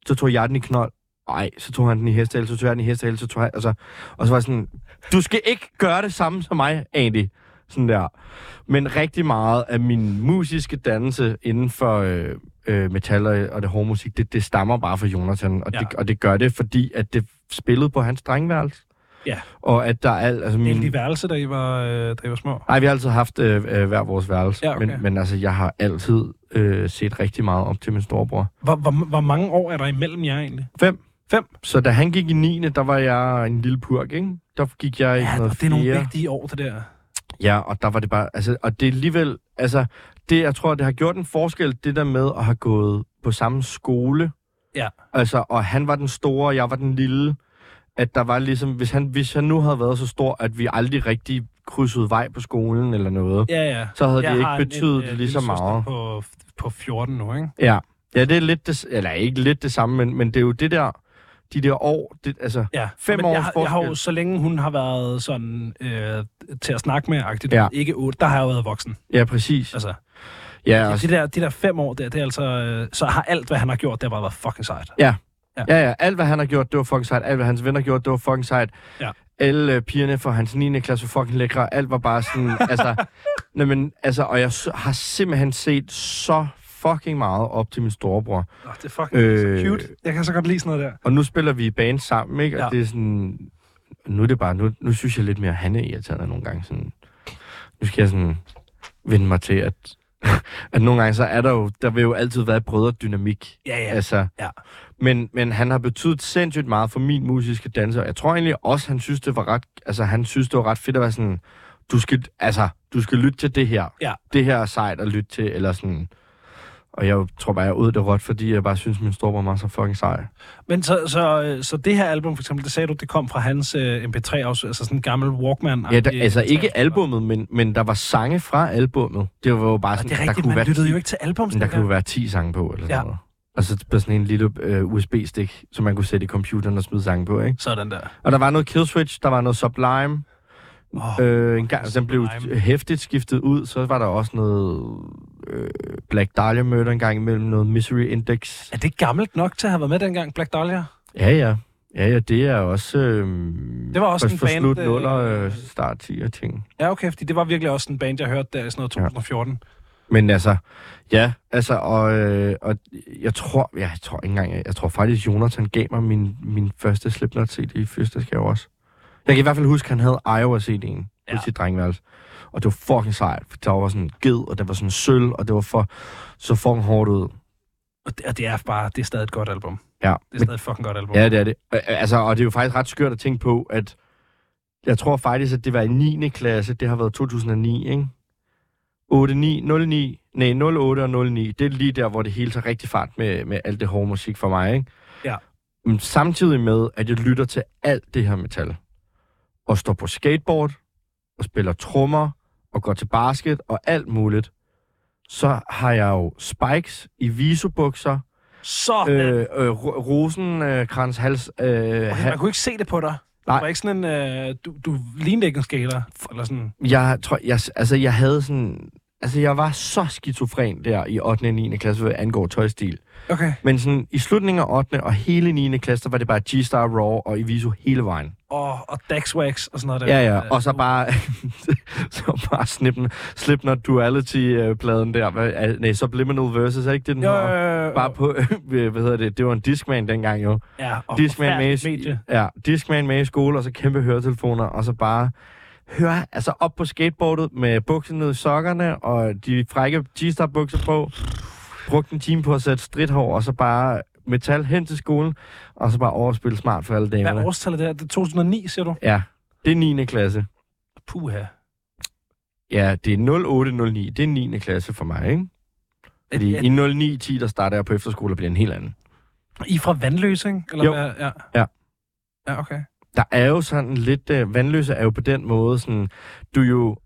så tog jeg den i knold. Nej, så tog han den i hestehale, så tog jeg den i hestehale, så tog han, altså, og så var jeg sådan, du skal ikke gøre det samme som mig, Andy. Sådan der. Men rigtig meget af min musiske dannelse inden for øh, øh, metal og, og det hårde musik, det, det stammer bare fra Jonathan. Og, Ja. det, og det gør det, fordi at det spillede på hans drengværelse. Ja. Og at der er alt... Altså Min... min, de værelse, da I var, øh, da I var små. Nej, vi har altid haft øh, øh, hver vores værelse. Ja, okay. men, men altså, jeg har altid øh, set rigtig meget op til min storebror. Hvor, hvor, hvor mange år er der imellem jer egentlig? Fem. Fem? Så da han gik i 9. der var jeg en lille purk, ikke? Der gik jeg i Ja, noget og det er nogle vigtige år, det der. Ja, og der var det bare, altså, og det er alligevel, altså, det, jeg tror, det har gjort en forskel, det der med at have gået på samme skole. Ja. Altså, og han var den store, og jeg var den lille. At der var ligesom, hvis han, hvis han nu havde været så stor, at vi aldrig rigtig krydsede vej på skolen eller noget, Ja, ja. så havde Jeg det ikke en- betydet en, øh, lige så meget. På, på 14 nu, ikke? Ja. ja, det er lidt det, eller ikke lidt det samme, men, men det er jo det der, de der år, det, altså, Ja, Fem års jeg, jeg har jo, så længe hun har været sådan øh, til at snakke med, agtigt, Ja. ikke otte, der har jeg jo været voksen. ja, præcis. Altså, Ja, ja, og, de, der, de der fem år der, det er altså, øh, så har alt, hvad han har gjort, det har bare været fucking sejt. ja, ja, alt hvad han har gjort, det var fucking sejt. Alt hvad hans venner gjort, det var fucking sejt. Ja. Alle øh, pigerne fra hans 9. klasse var fucking lækre. Alt var bare sådan, altså, Nej, men altså, og jeg har simpelthen set så fucking meget op til min storebror. Oh, det er fucking Øh. så cute. Jeg kan så godt lide sådan noget der. Og nu spiller vi i band sammen, ikke? Og Ja. det er sådan... Nu er det bare... Nu, nu synes jeg lidt mere, at han er irriterende nogle gange. Sådan, nu skal jeg sådan vende mig til, at, at nogle gange så er der jo... Der vil jo altid være brødredynamik. Ja, ja. Altså, Ja. men, men han har betydet sindssygt meget for min musiske danser. Jeg tror egentlig også, han synes, det var ret... Altså, han synes, det var ret fedt at være sådan... Du skal, altså, du skal lytte til det her. Ja. Det her er sejt at lytte til, eller sådan... Og jeg tror bare, jeg er ude det råt, fordi jeg bare synes, min storebror var så fucking sej. Men så, så, så det her album, for eksempel, det sagde du, det kom fra hans øh, MP3, også, altså sådan en gammel Walkman. Ja, der, altså ikke albummet, men, men der var sange fra albummet. Det var jo bare sådan, det er der rigtigt, kunne man være lyttede 10, jo ikke til albums. men der dengang. kunne være 10 sange på, eller sådan Ja. noget. Og så bare sådan en lille øh, USB-stik, som man kunne sætte i computeren og smide sange på, ikke? Sådan der. Og der var noget Killswitch, der var noget Sublime. Oh, Øh, en gang, den blev hæftigt skiftet ud, så var der også noget øh, Black Dahlia Murder en gang imellem, noget Misery Index. er det gammelt nok til at have været med dengang, Black Dahlia? Ja, ja. Ja, ja, det er også... Øh, Det var også for, en for band, slut øh, nuller, øh, start 10 og ting. Ja, okay, fordi det var virkelig også en band, jeg hørte der i sådan noget 2014. Men altså, ja, altså, og, øh, og jeg tror, ja, jeg tror ikke engang, jeg, jeg tror faktisk, Jonathan gav mig min, min første Slipknot CD i fødselsdagsgave også. Jeg kan i hvert fald huske, at han havde Iowa CD'en ja. På sit drengeværelse. Og det var fucking sejt, for der var sådan en ged, og det var sådan sølv, og det var for, så fucking hårdt ud. Og det, og det er bare, det er stadig et godt album. Ja, Det er stadig et fucking godt album. ja det er det. Altså, og det er jo faktisk ret skørt at tænke på, at jeg tror faktisk, at det var i 9. klasse, det har været 2009, ikke? 8, 9, 0, 9, nej, 0, 8 og 0, 9. Det er lige der, hvor det hele tager rigtig fart med, med alt det hårde musik for mig, ikke? Ja. Men samtidig med, at jeg lytter til alt det her metal, og står på skateboard, og spiller trommer, og går til basket, og alt muligt, så har jeg jo spikes i visubukser, Så, øh, øh, øh, ro- rosenkrans hals, øh, okay, man kunne ikke se det på dig. Nej. Det var ikke sådan en, øh, du, du lignede ikke en skater, eller sådan. Jeg tror, jeg, altså, jeg havde sådan... Altså, jeg var så skizofren der i 8. og 9. klasse, hvad angår tøjstil. Okay. Men sådan, i slutningen af 8. og hele 9. klasse, der var det bare G-Star Raw og Iviso hele vejen. Og, og Daxwax og sådan noget der. Ja, ja. Øh, Og så bare, så bare snippen, Slipknot Duality-pladen der. Er- nej, Subliminal Versus, er ikke det, den Jo, hedder? jo, jo, Bare på, hvad hedder det, det var en Discman dengang jo. Ja, og Discman med, i, ja, Discman med i skole, og så kæmpe høretelefoner, og så bare høre, altså op på skateboardet med bukserne ned i sokkerne, og de frække G-Star bukser på, brugte en time på at sætte stridthår, og så bare metal hen til skolen, og så bare overspille smart for alle Hvad damerne. er årstallet der? Det er 2009, siger du? Ja, det er 9. klasse. Puha. Ja, det er 0809. Det er 9. klasse for mig, ikke? Fordi Er, i 09-10, der starter jeg på efterskole og bliver en helt anden. I er fra Vandløse, ikke? Eller Jo. Hvad? Ja. Ja. Ja, okay. Der er jo sådan lidt... Øh, vandløse er jo på den måde sådan... Du er jo...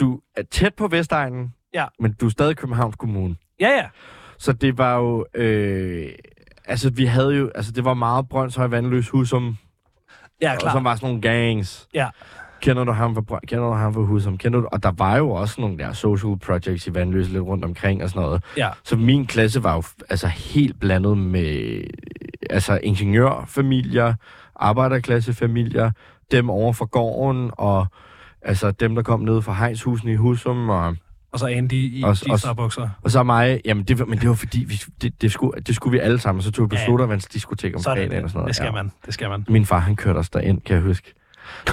Du er tæt på Vestegnen, Ja. men du er stadig Københavns Kommune. Ja, ja. Så det var jo... Øh, altså, vi havde jo... Altså, det var meget Brøndshøj Vandløs Husum, Ja, og klar. som var sådan nogle gangs. Ja. Kender du ham fra, kender du ham fra Husum? Kender du, og der var jo også nogle der social projects i Vandløse lidt rundt omkring og sådan noget. Ja. Så min klasse var jo altså helt blandet med altså ingeniørfamilier, arbejderklassefamilier, dem over for gården, og altså dem, der kom ned fra Heinzhusen i Husum, og, Og så Andy i Også- også- G-Star-bukser. og så mig. Jamen, det, men det var fordi, vi, det, det, skulle, det skulle vi alle sammen, så tog vi på Ja, ja. Sodavandsdiskotek om Sådan, fredagen og sådan noget. det skal ja. man. Det skal man. Min far, han kørte os derind, kan jeg huske.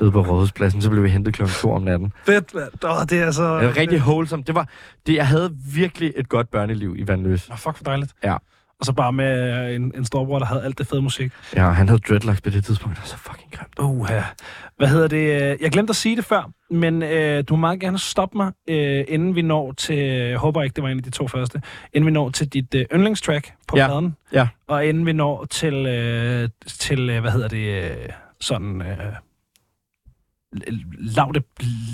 Ude på Rådhuspladsen, så blev vi hentet klokken 2 om natten. Fedt, mand. Åh, det er så... Det var rigtig wholesome. Det var, det, jeg havde virkelig et godt børneliv i Vandløs. Nå, fuck, hvor dejligt. Ja. Og så bare med en, en storbror, der havde alt det fede musik. Ja, han havde dreadlocks på det tidspunkt. Det var så fucking grimt. Uh, ja. Hvad hedder det? Jeg glemte at sige det før, men øh, du må meget gerne stoppe mig, øh, inden vi når til... Jeg håber ikke, det var en af de to første. Inden vi når til dit øh, yndlingstrack på Ja. pladen. Ja. Og inden vi når til, øh, til øh, hvad hedder det, øh, sådan... Øh, lavde,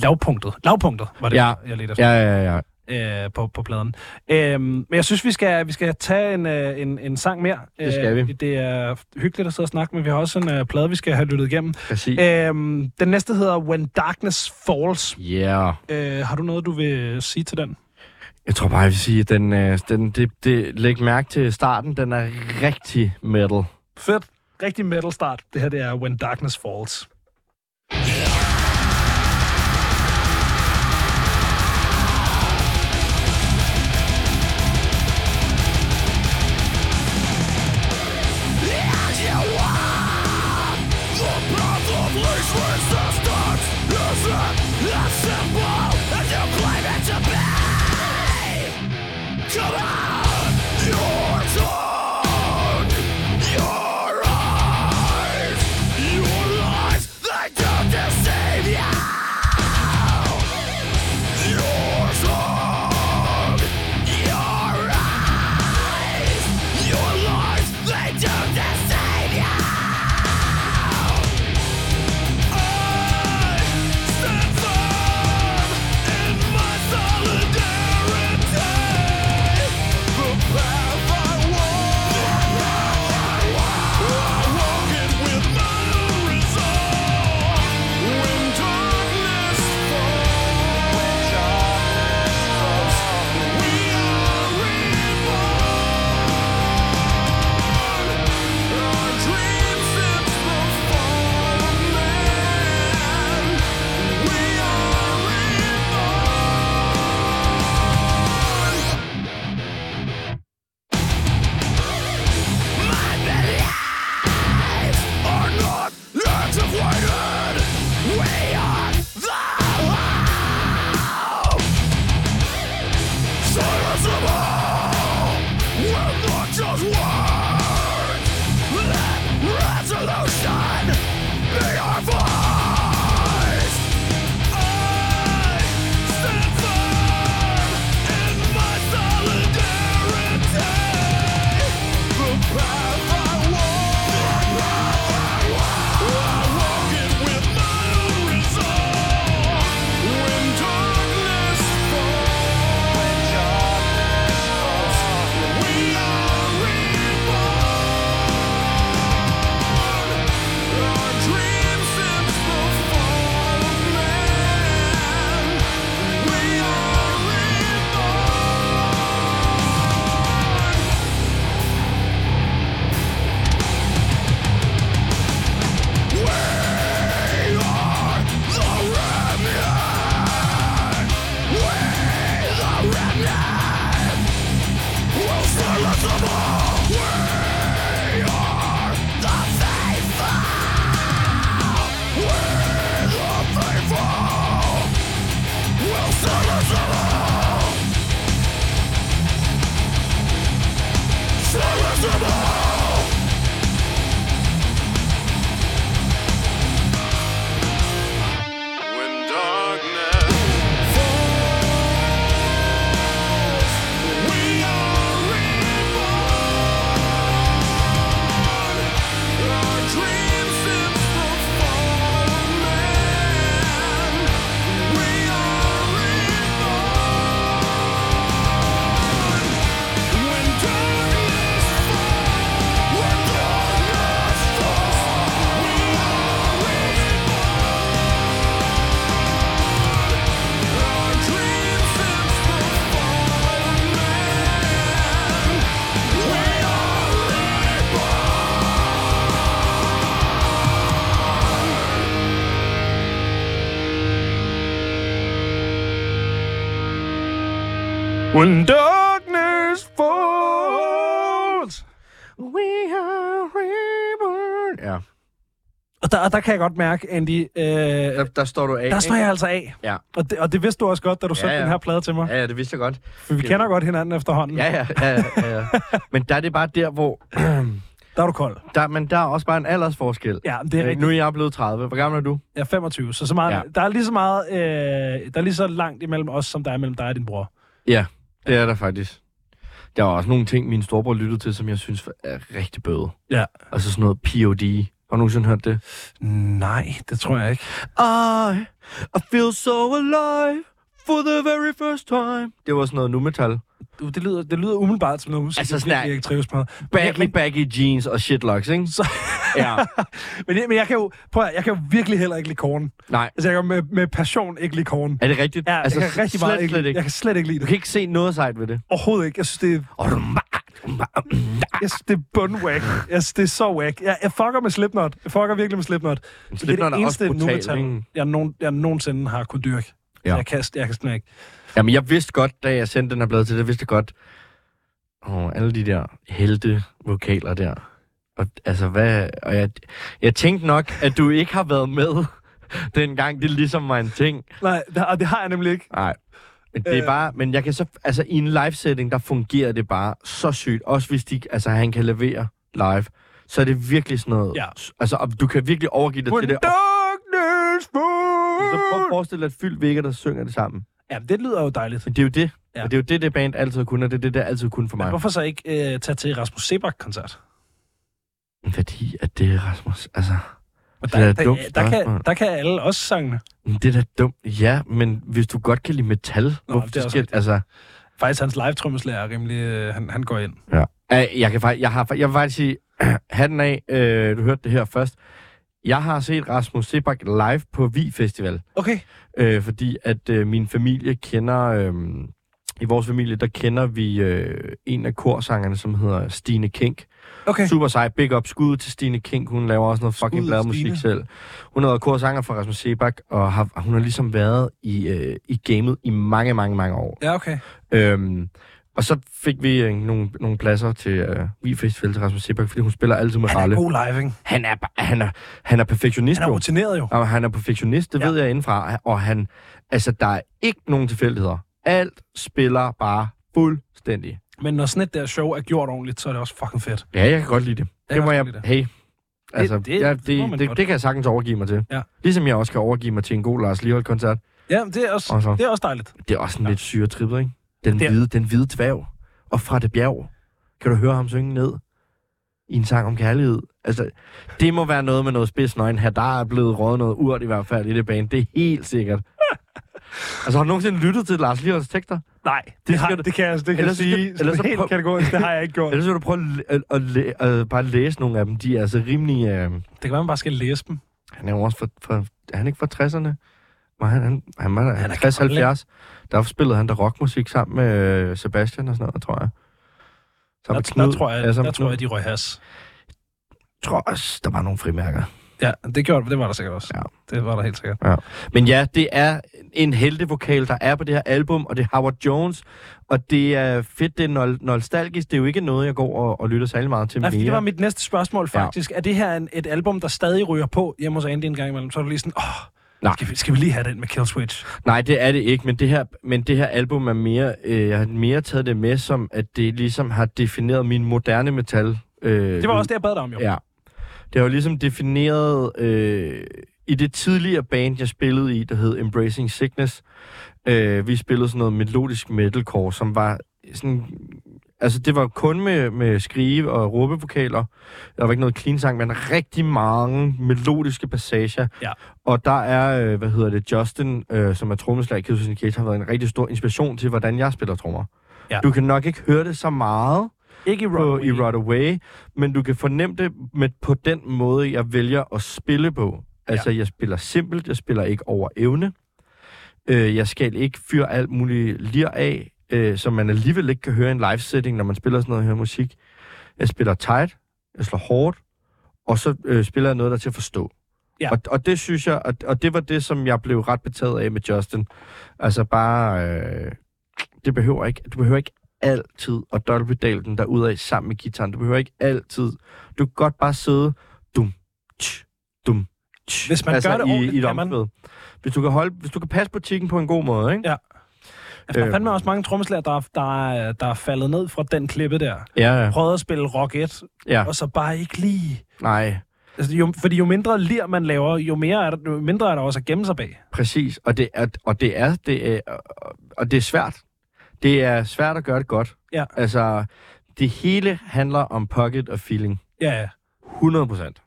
lavpunktet. Lavpunktet var det, Ja. jeg ledte efter Ja, ja, ja. Øh, på, på pladen. Øhm, men jeg synes, vi skal, vi skal tage en, øh, en, en sang mere. Det skal Øh, vi. Det er hyggeligt at sidde og snakke, men vi har også en øh, plade, vi skal have lyttet igennem. Præcis. Øhm, den næste hedder When Darkness Falls. Yeah. Øh, har du noget, du vil sige til den? Jeg tror bare, jeg vil sige, at den, øh, den, det, det, læg mærke til starten. Den er rigtig metal. Fedt. Rigtig metal start. Det her det er When Darkness Falls. When When darkness falls. We are reborn. Ja, Og der, og der kan jeg godt mærke, Andy, øh, der, der står du af. der står ikke? jeg altså af. Ja. Og det, og det vidste du også godt, da du Ja, sendte ja. den her plade til mig. Ja, ja, det vidste jeg godt. For vi kender godt hinanden efterhånden. Ja, ja, ja, ja, ja. Men der er det bare der, hvor... Der er du kold. Der, men der er også bare en aldersforskel. Ja, det er Øh, rigtigt. Nu er jeg blevet 30. Hvor gammel er du? Jeg er 25, så, så meget, Ja. der er lige så meget, øh, der er lige så langt imellem os, som der er imellem dig og din bror. Ja, det er der faktisk. Der var også nogle ting, min storebror lyttede til, som jeg synes er rigtig bøde. Ja. Altså sådan noget POD. Har du nogensinde hørt det? Nej, det tror jeg ikke. I, I feel so alive for the very first time. Det var sådan noget nu-metal. Du, det, lyder, det lyder umiddelbart som noget musik, Altså altså, sådan jeg ikke trives med. Baggy, men, baggy jeans og shitlocks, ikke? Så- ja. men, men jeg kan jo, prøv at, jeg kan jo virkelig heller ikke lide korn. Nej, Altså, jeg kan med, med passion ikke lide korn. er det rigtigt? Ja, altså, jeg kan rigtig slet, meget ikke, slet ikke. Jeg kan slet ikke lide Du det. kan ikke se noget sejt ved det. Overhovedet ikke. Jeg synes, det er, du jeg synes, det er bundwhack. Jeg synes, det er så whack. Jeg, jeg fucker med Slipknot. Jeg fucker virkelig med Slipknot. det er Slipknot det er også eneste nu-metal, ikke? jeg, nogen, jeg nogensinde har kunnet dyrke. Ja. Jeg kan, jeg kan ikke. Jamen, jeg vidste godt, da jeg sendte den her blad til det, vidste jeg godt, åh, alle de der helte vokaler der. Og, altså, hvad, og jeg, jeg tænkte nok, at du ikke har været med, dengang det ligesom var en ting. Nej, det, og det har jeg nemlig ikke. Nej. Men det er Øh. bare, men jeg kan så, altså i en live-setting, der fungerer det bare så sygt. Også hvis de, altså han kan levere live, så er det virkelig sådan noget, Ja. altså og du kan virkelig overgive dig When til det. Og darkness så prøv at forestille dig et fyldt vægger, der synger det sammen. Ja, det lyder jo dejligt. Men det er jo det. Ja. Og det er jo det, det band altid kunne, og det er det, der altid kunne for Men mig. hvorfor så ikke øh, tage til Rasmus Sebak-koncert? Fordi at det er Rasmus, altså... Og Det er der, et der, dumt der, kan, der kan alle også sangene. Det er da dumt. Ja, men hvis du godt kan lide metal, hvorfor det er skal, rigtigt. altså... Faktisk hans live trommeslager er rimelig... Øh, han, han går ind. Ja. Jeg, kan faktisk, jeg, har, jeg vil faktisk sige, hatten af, øh, du hørte det her først. Jeg har set Rasmus Sebak live på Vi Festival, Okay. øh, fordi at øh, min familie kender, øh, i vores familie, der kender vi øh, en af korsangerne, som hedder Stine Kink. Okay. Super sej, big up, skud til Stine Kink, hun laver også noget fucking bladmusik selv. Hun har været korsanger for Rasmus Sebak, og har, hun har ligesom været i, øh, i gamet i mange, mange, mange år. Ja, okay. Øhm, og så fik vi øh, nogle, nogle pladser til øh, Vi Festival til Rasmus Sebak, fordi hun spiller altid med Han er Ralle. god live, ikke? Han er, han er, han er perfektionist, Han er jo. rutineret jo. Og han er perfektionist, det Ja. ved jeg indenfra. Og han, altså, der er ikke nogen tilfældigheder. Alt spiller bare fuldstændig. Men når sådan et der show er gjort ordentligt, så er det også fucking fedt. Ja, jeg kan godt lide det. Det kan må jeg... det. Hey. Altså, det- det, ja, det, det, godt. det kan jeg sagtens overgive mig til. Ja. Ligesom jeg også kan overgive mig til en god Lars Lierholdt-koncert. Ja, det er også, Og så- det er også dejligt. Det er også en Ja. lidt syretrippet, ikke? Den, Det er- hvide, den hvide dværg. Og fra det bjerg. Kan du høre ham synge ned? I en sang om kærlighed. Altså, det må være noget med noget spidsnøgen her. Der er blevet rådet noget urt i hvert fald i det bane. Det er helt sikkert. altså, har du nogensinde lyttet til Lars Lierholds tekster? Nej, det, Det har, du- det kan jeg, det kan jeg Ellers så sige. skal- Ellers helt prøv- kategorisk, det har jeg ikke gjort. Ellers vil du prøve at, at, at, læ- at bare læse nogle af dem. De er altså rimelig... Øh, Det kan være, man bare skal læse dem. han er jo også fra... fra er han ikke fra 60'erne? Var han, han, han var Han er 60-70. Der spillede han der rockmusik sammen med øh, Sebastian og sådan noget, tror jeg. Der, Sammen der, Knud. tror jeg, Ja, der tror jeg, de røg has. Jeg tror også, der var nogle frimærker. Ja, det gjorde det var der sikkert også. Ja. Det var der helt sikkert. Ja. Men ja, det er en heltevokal, der er på det her album, og det er Howard Jones, og det er fedt, det er nostalgisk. Det er jo ikke noget, jeg går og, og lytter særlig meget til Nej, mere. det var mit næste spørgsmål faktisk. Ja. Er det her en, et album, der stadig ryger på hjemme hos Andy en gang imellem? Så er du lige sådan, åh, Nej. skal vi, skal vi lige have den med Killswitch? Nej, det er det ikke, men det her, men det her album er mere, øh, jeg har mere taget det med som, at det ligesom har defineret min moderne metal. Øh, Det var også det, jeg bad dig om, jo. Ja. Det har jo ligesom defineret, øh, i det tidligere band, jeg spillede i, der hed Embracing Sickness, øh, vi spillede sådan noget melodisk metalcore, som var sådan... Altså, det var kun med, med skrive- og råbevokaler. Der var ikke noget clean sang, men rigtig mange melodiske passager. Ja. Og der er, øh, hvad hedder det, Justin, øh, som er trommeslager i Killswitch Engage, har været en rigtig stor inspiration til, hvordan jeg spiller trommer. Ja. Du kan nok ikke høre det så meget, Ikke i på, Runaway. i Rot Away, men du kan fornemme det med, på den måde, jeg vælger at spille på. Altså, ja. jeg spiller simpelt, jeg spiller ikke over evne. Øh, jeg skal ikke fyre alt muligt lir af, øh, som man alligevel ikke kan høre i en live-setting, når man spiller sådan noget her musik. Jeg spiller tight, jeg slår hårdt, og så øh, spiller jeg noget, der er til at forstå. Ja. Og, og det synes jeg, og, og det var det, som jeg blev ret betaget af med Justin. Altså bare, øh, det behøver ikke, du behøver ikke altid at dobbeltpedale den derudad sammen med gitaren. Du behøver ikke altid. Du kan godt bare sidde dum, tch, dum, tch, Hvis man gør det i, ordentligt, i et kan man. Hvis du kan holde, hvis du kan passe butikken på en god måde, ikke? Ja. Altså, der er Øh. fandme også mange trommeslager, der, er- der, er, der er faldet ned fra den klippe der. Ja, ja. Prøvede at spille rock 1, ja. og så bare ikke lige... Nej, Altså, jo, fordi jo mindre lir man laver, jo, mere er der, jo mindre er der også at gemme sig bag. præcis. Og det er, og det er, det er, og det er svært. Det er svært at gøre det godt. Ja. Altså, det hele handler om pocket og feeling. Ja, ja. 100 procent.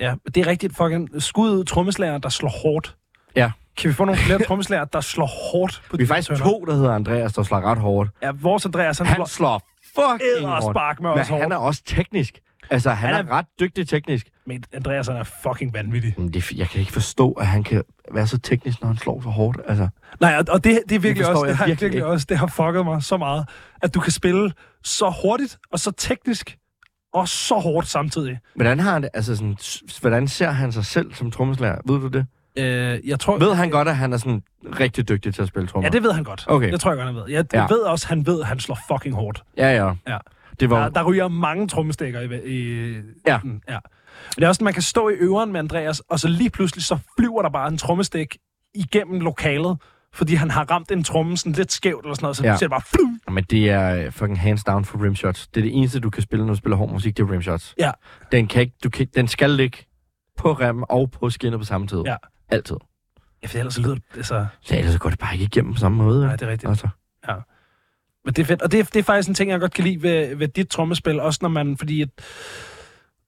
Ja, det er rigtigt fucking skud trommeslager, der slår hårdt. Ja. Kan vi få nogle flere trommeslager, der slår hårdt på Vi er faktisk tønder? to, der hedder Andreas, der slår ret hårdt. Ja, vores Andreas, han, Han slår slår fucking hårdt. spark med Men os han hårdt. er også teknisk. Altså, han, Han han er, er- ret dygtig teknisk. Men Andreas, han er fucking vanvittig. Men det, jeg kan ikke forstå, at han kan være så teknisk, når han slår så hårdt. Altså, Nej, og, og det, det er virkelig forstår også, det har virkelig virkelig også, det har fucket mig så meget, at du kan spille så hurtigt og så teknisk og så hårdt samtidig. hvordan, har han det, altså sådan, hvordan ser han sig selv som trommeslager? Ved du det? Øh, jeg tror, Ved han godt, at han er sådan rigtig dygtig til at spille trommer? Ja, det ved han godt. Okay. Det tror jeg godt, han ved. Jeg, Ja. ved også, han ved, at han slår fucking hårdt. Ja, ja. Ja. Det var Der, der ryger mange trommestikker i... i Ja. Mm, ja. Men det er også, at man kan stå i øveren med Andreas, og så lige pludselig, så flyver der bare en trommestik igennem lokalet, fordi han har ramt en tromme sådan lidt skævt eller sådan noget, så Ja. det bare flum. Men det er øh, fucking hands down for rimshots. Det er det eneste, du kan spille, når du spiller hård musik, det er rimshots. Ja. Den, kan ikke, du kan, den skal ligge på rem og på skinnet på samme tid. Ja. Altid. Ja, for ellers så lyder det... Altså, Så ellers så går det bare ikke igennem på samme måde. nej, det er rigtigt. Altså. Men det er fedt. Og det er, det er faktisk en ting, jeg godt kan lide ved, ved dit trommespil, også når man... Fordi at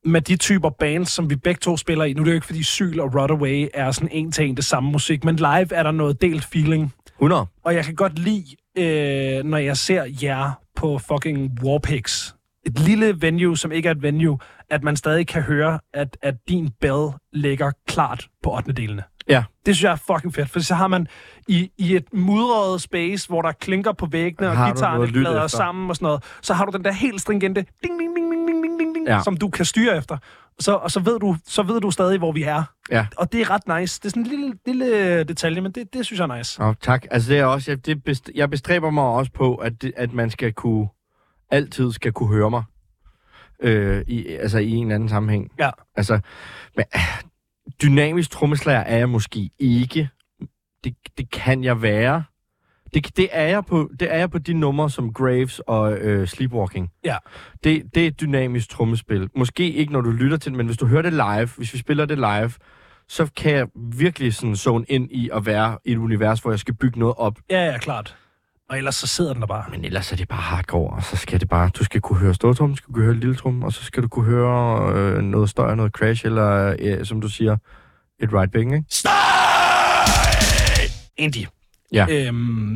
med de typer bands, som vi begge to spiller i, nu er det jo ikke, fordi Syl og Rodaway er sådan en til en det samme musik, men live er der noget delt feeling. 100. Og jeg kan godt lide, øh, når jeg ser jer på fucking Warpix, et lille venue, som ikke er et venue, at man stadig kan høre, at, at din bell ligger klart på 8. delene. Ja. Det synes jeg er fucking fedt, for så har man i, i et mudret space, hvor der klinker på væggene, og guitarerne efter? sammen og sådan noget, så har du den der helt stringente ding, ding, ding, ding, ding, ding, ding, Ja. som du kan styre efter. Så, og så ved, du, så ved du stadig, hvor vi er. Ja. Og det er ret nice. Det er sådan en lille, lille detalje, men det, det synes jeg er nice. Oh, tak. Altså det er også, jeg, det best, jeg bestræber mig også på, at, det, at man skal kunne, altid skal kunne høre mig. Øh, i, altså i en eller anden sammenhæng. Ja. Altså, men, dynamisk trommeslager er jeg måske ikke. Det, det kan jeg være. Det, det, er jeg på, det er jeg på de numre som Graves og øh, Sleepwalking. Ja. Det, det er et dynamisk trommespil. Måske ikke, når du lytter til det, men hvis du hører det live, hvis vi spiller det live, så kan jeg virkelig sådan zone ind i at være i et univers, hvor jeg skal bygge noget op. Ja, ja, klart. Og ellers så sidder den der bare. Men ellers er det bare hardcore, og så skal det bare, du skal kunne høre stortrum, du skal kunne høre lille trum, og så skal du kunne høre øh, noget støj, noget crash, eller øh, som du siger, et right bang, ikke? Indy. Ja. Øhm,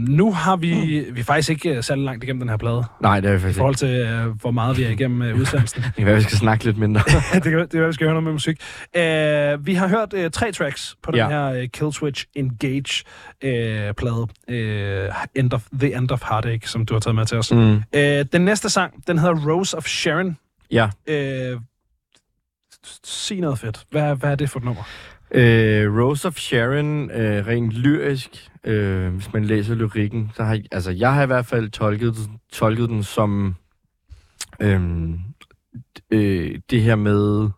nu har vi... Vi er faktisk ikke øh, særlig langt igennem den her plade, Nej, det er i faktisk ikke. forhold til, øh, hvor meget vi er igennem øh, udsendelsen. Det kan være, vi skal snakke lidt mindre. det kan det kan være, vi skal høre noget med musik. Øh, vi har hørt øh, tre tracks på den Ja. her øh, Killswitch Engage-plade. Øh, end of, The End of Heartache, som du har taget med til os. Mm. Øh, den næste sang, den hedder Rose of Sharon. Ja, Øh, Sig noget fedt. Hvad, hvad er det for et nummer? Øh, Rose of Sharon, øh, rent lyrisk, øh, hvis man læser lyrikken, så har altså, jeg har i hvert fald tolket, tolket den som øh, øh, det her med,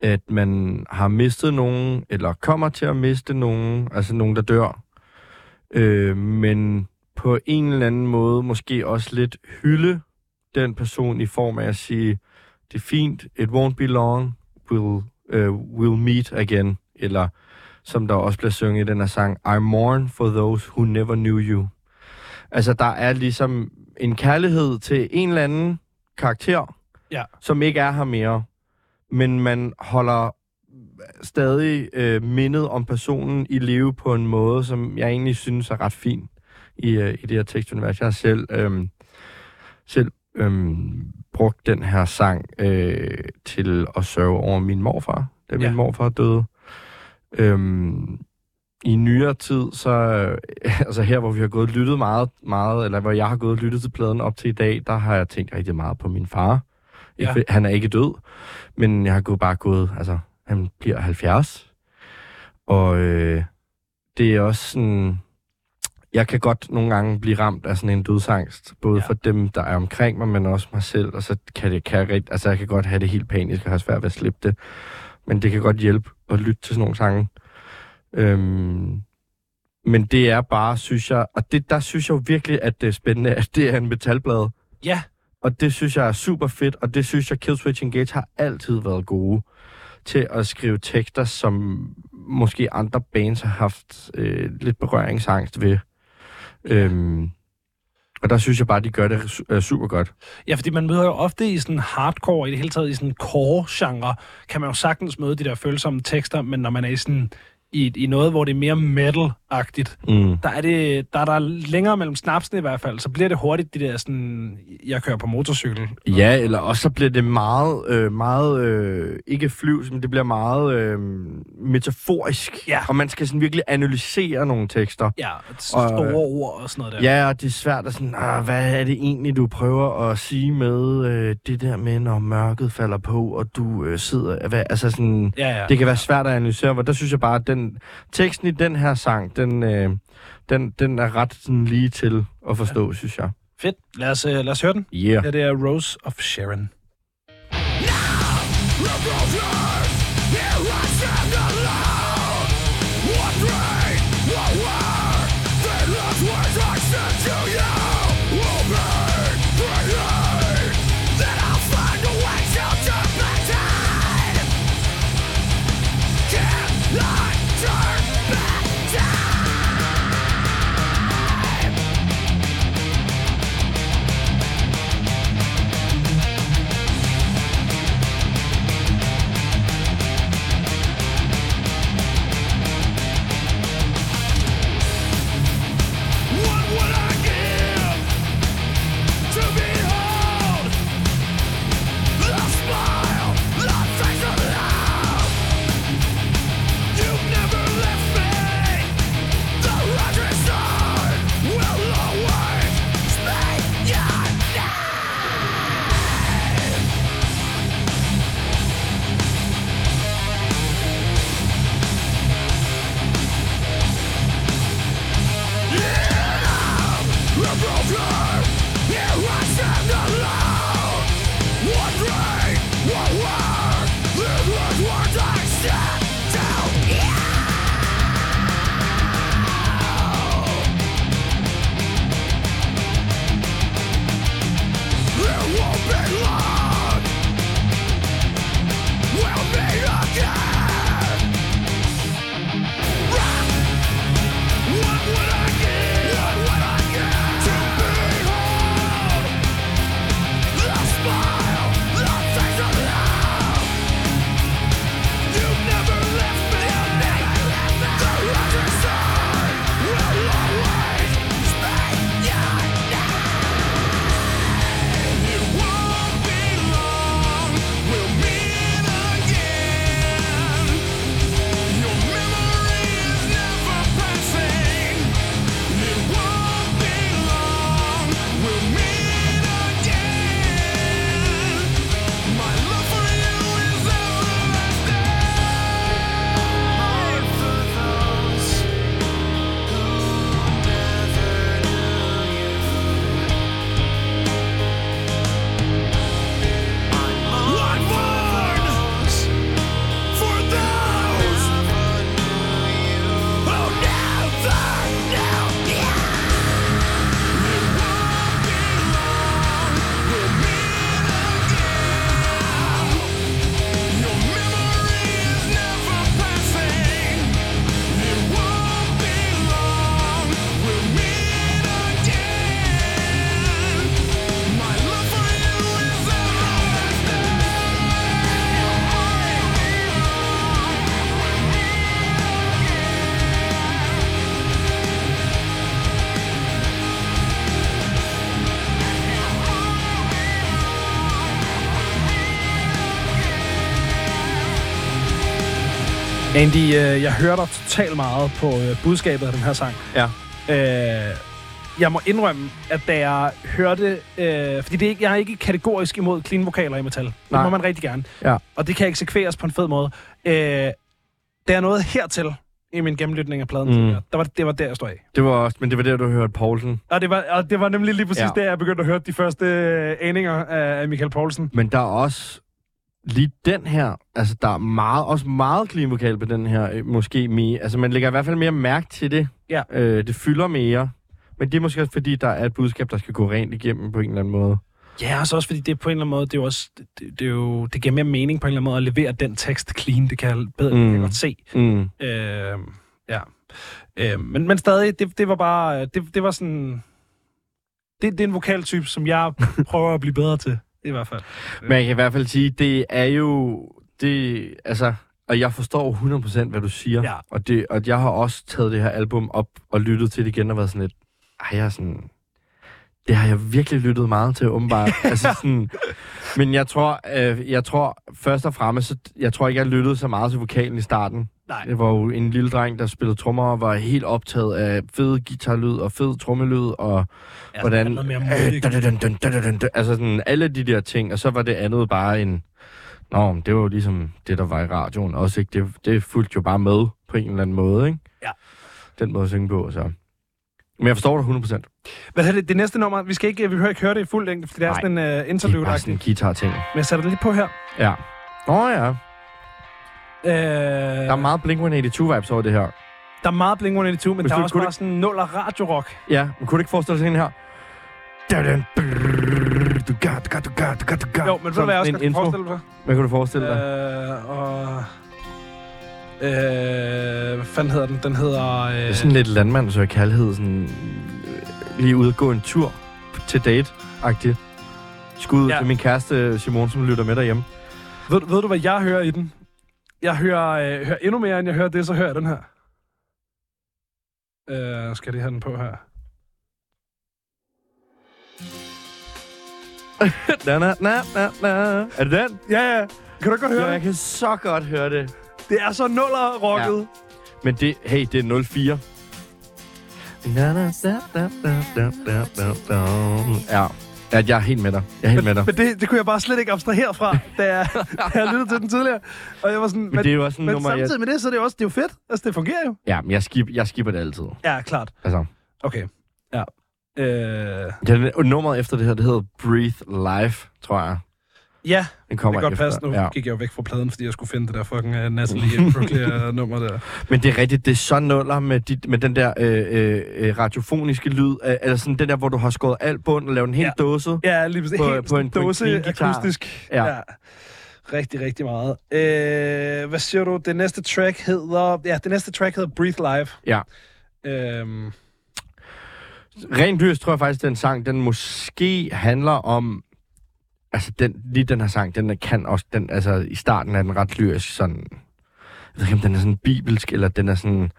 at man har mistet nogen, eller kommer til at miste nogen, altså nogen, der dør, øh, men på en eller anden måde måske også lidt hylde den person i form af at sige, det er fint, it won't be long, we'll, uh, we'll meet again, eller som der også bliver sunget i den her sang, I mourn for those who never knew you. Altså, der er ligesom en kærlighed til en eller anden karakter, Ja. som ikke er her mere, men man holder stadig øh, mindet om personen i live på en måde, som jeg egentlig synes er ret fin i, øh, i det her tekstunivers. Jeg har selv, øh, selv øh, brugt den her sang øh, til at sørge over min morfar, da Ja. min morfar døde. Øhm, I nyere tid, så øh, altså her, hvor vi har gået og lyttet meget, meget, eller hvor jeg har gået og lyttet til pladen op til i dag, der har jeg tænkt rigtig meget på min far. Ja. Ja. Han er ikke død, men jeg har gået, bare gået, altså han bliver 70. Og øh, det er også sådan, jeg kan godt nogle gange blive ramt af sådan en dødsangst, både Ja. for dem, der er omkring mig, men også mig selv, og så kan det, kan jeg, altså jeg kan godt have det helt panisk, og have svært ved at slippe det, men det kan godt hjælpe at lytte til sådan nogle sange. Øhm, men det er bare, synes jeg, og det, der synes jeg jo virkelig, at det er spændende, at det er en metalblad, Ja, og det synes jeg er super fedt, og det synes jeg, Killswitch Engage har altid været gode til at skrive tekster, som måske andre bands har haft øh, lidt berøringsangst ved. Øhm, og der synes jeg bare, de gør det øh, super godt. Ja, fordi man møder jo ofte i sådan hardcore, i det hele taget i sådan core-genre, kan man jo sagtens møde de der følsomme tekster, men når man er i sådan i, i noget, hvor det er mere metal, metal-agtigt, Mm. der er, det, der er der længere mellem snapsene i hvert fald, så bliver det hurtigt de der sådan, jeg kører på motorcykel. Ja, eller også så bliver det meget, øh, meget øh, ikke flyvs, men det bliver meget øh, metaforisk. Ja. Og man skal sådan virkelig analysere nogle tekster. Ja, store Og, øh, ord og sådan noget der. Ja, og det er svært at sådan, ah, hvad er det egentlig, du prøver at sige med øh, det der med, når mørket falder på, og du øh, sidder... Hvad, altså sådan, ja, ja. det kan være svært at analysere, hvor der synes jeg bare, at den, teksten i den her sang, den, øh, den, den er ret sådan, lige til at forstå, ja. synes jeg. Fedt. Lad os, uh, lad os høre den. Yeah. Ja, det er Rose of Sharon. Turn Andy, øh, jeg hører dig totalt meget på øh, budskabet af den her sang. Ja. Øh, jeg må indrømme, at da jeg hørte... Øh, fordi det er ikke, jeg er ikke kategorisk imod clean vokaler i metal. Det Nej. må man rigtig gerne. Ja. Og det kan eksekveres på en fed måde. Øh, der er noget hertil i min gennemlytning af pladen. Mm. Der var, det var der, jeg stod af. Det var også, men det var der, du hørte Poulsen. Og det var, og det var nemlig lige præcis ja. der, jeg begyndte at høre de første øh, aninger af, af Michael Poulsen. Men der er også lige den her, altså der er meget, også meget vokal på den her, øh, måske mere. Altså man lægger i hvert fald mere mærke til det. Ja. Øh, det fylder mere. Men det er måske også fordi, der er et budskab, der skal gå rent igennem på en eller anden måde. Ja, og så også fordi det på en eller anden måde, det er jo også, det, det, er jo, det giver mere mening på en eller anden måde at levere den tekst clean. Det kan jeg bedre mm. kan jeg Mm. godt se. Mm. Øh, ja. Øh, men, men stadig, det, det var bare, det, det var sådan, det, det er en vokaltype, som jeg prøver at blive bedre til, i hvert fald. Men jeg kan i hvert fald sige, det er jo... Det, altså, og jeg forstår 100% hvad du siger. Ja. Og, det, og jeg har også taget det her album op og lyttet til det igen og været sådan lidt... Ej, jeg er sådan... Det har jeg virkelig lyttet meget til, åbenbart. altså sådan, men jeg tror, øh, jeg tror først og fremmest, så, jeg tror ikke, jeg lyttede så meget til vokalen i starten. Nej. Det var jo en lille dreng, der spillede trommer og var helt optaget af fed guitarlyd og fed trommelyd og Ja, hvordan... Øh, altså sådan alle de der ting, og så var det andet bare en... Nå, men det var jo ligesom det, der var i radioen også, ikke? Det, det fulgte jo bare med på en eller anden måde, ikke? Ja. Den måde at synge på, så... Men jeg forstår dig 100%. Hvad er det, det næste nummer? Vi skal ikke, vi behøver ikke høre det i fuld længde, fordi det er Nej. sådan en uh, Det er interlude bare sådan en guitar-ting. Men jeg sætter det lige på her. Ja. Åh oh, ja. Øh, Der er meget Blink-182-vibes over det her. der er meget Blink-182, men Hvis der er også bare sådan nuller radio-rock. Ja, men kunne du ikke forestille dig sådan her? Jo, men ved du hvad jeg også intro. forestille mig? Hvad kunne du forestille dig? Øh, og... Øh, hvad fanden hedder den? Den hedder... Øh, Det er sådan lidt landmandsøg kærlighed, sådan øh, lige ude at gå en tur til date-agtigt. Skud ja. til min kæreste Simon, som lytter med derhjemme. ved, ved du, hvad jeg hører i den? Jeg hører, øh, hører endnu mere, end jeg hører det, så hører jeg den her. Øh, skal jeg lige have den på her? na, na, na, na, na. Er det den? Ja, ja. Kan du godt høre det? jeg kan så godt høre det. Det er så nuller-rocket. Ja. Men det, hey, det er 04. Ja ja, jeg er helt med dig. Jeg er helt med dig. Men det, det kunne jeg bare slet ikke abstrahere fra, da jeg, da jeg lyttede til den tidligere. Og jeg var sådan, Men det er jo også en men nummer, jeg... samtidig med det, så er det også det er jo fedt. Altså, det fungerer jo. Ja, men jeg, skip, jeg skipper det altid. Ja, klart. Altså, Okay. Ja. Øh, ja, og nummeret efter det her, det hedder Breathe Life, tror jeg. Ja, Den det kommer kan godt efter. passe. Nu Ja. gik jeg jo væk fra pladen, fordi jeg skulle finde det der fucking uh, Natalie Imbruglia-nummer der. Men det er rigtigt, det er så nuller med, dit, med den der øh, øh, øh, radiofoniske lyd, øh, eller sådan den der, hvor du har skåret alt bund og lavet en helt Ja. dåse. Ja, lige præcis. På- Helt på en- på en dåse clean guitar. akustisk. Ja. ja. Rigtig, rigtig meget. Øh, hvad siger du? Det næste track hedder... Ja, det næste track hedder Breathe Live. Ja. Øhm, Rent lyrisk tror jeg faktisk, den sang, den måske handler om... Altså, den, lige den her sang, den kan også... Den, altså, i starten er den ret lyrisk, sådan... Jeg ved ikke, om den er sådan bibelsk, eller den er sådan...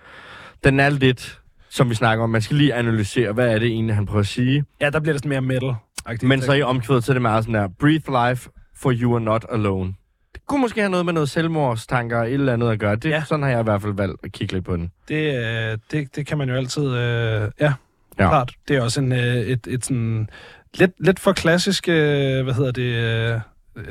Den er lidt, som vi snakker om, man skal lige analysere, hvad er det egentlig, han prøver at sige. ja, der bliver det sådan mere metal. Men så i omkvædet, så er det meget sådan der, breathe life, for you are not alone. Det kunne måske have noget med noget selvmordstanker og et eller andet at gøre. Det, Ja. ja. Sådan har jeg i hvert fald valgt at kigge lidt på den. Det, øh, det, det kan man jo altid... Øh, ja, Ja. klart. Det er også en, øh, et, et sådan... Lidt, lidt for klassisk, øh, hvad hedder det, øh,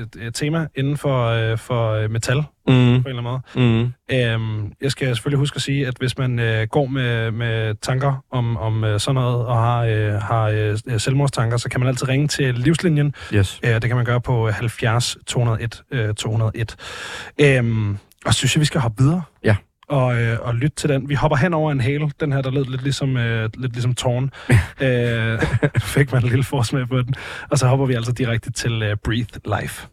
et, et tema inden for, øh, for øh, metal, Mm. på en eller anden måde. Mm. Øhm, jeg skal selvfølgelig huske at sige, at hvis man øh, går med, med tanker om, om øh, sådan noget, og har, øh, har øh, selvmordstanker, så kan man altid ringe til Livslinjen. Yes. Øh, det kan man gøre på 70 201 øh, 201. Øhm, og synes jeg, vi skal hoppe videre. Ja. Og, øh, og lytte til den. Vi hopper hen over en hale. Den her, der lød lidt ligesom, øh, lidt ligesom tårn. øh, fik man en lille forsmag på den. Og så hopper vi altså direkte til øh, Breathe Life.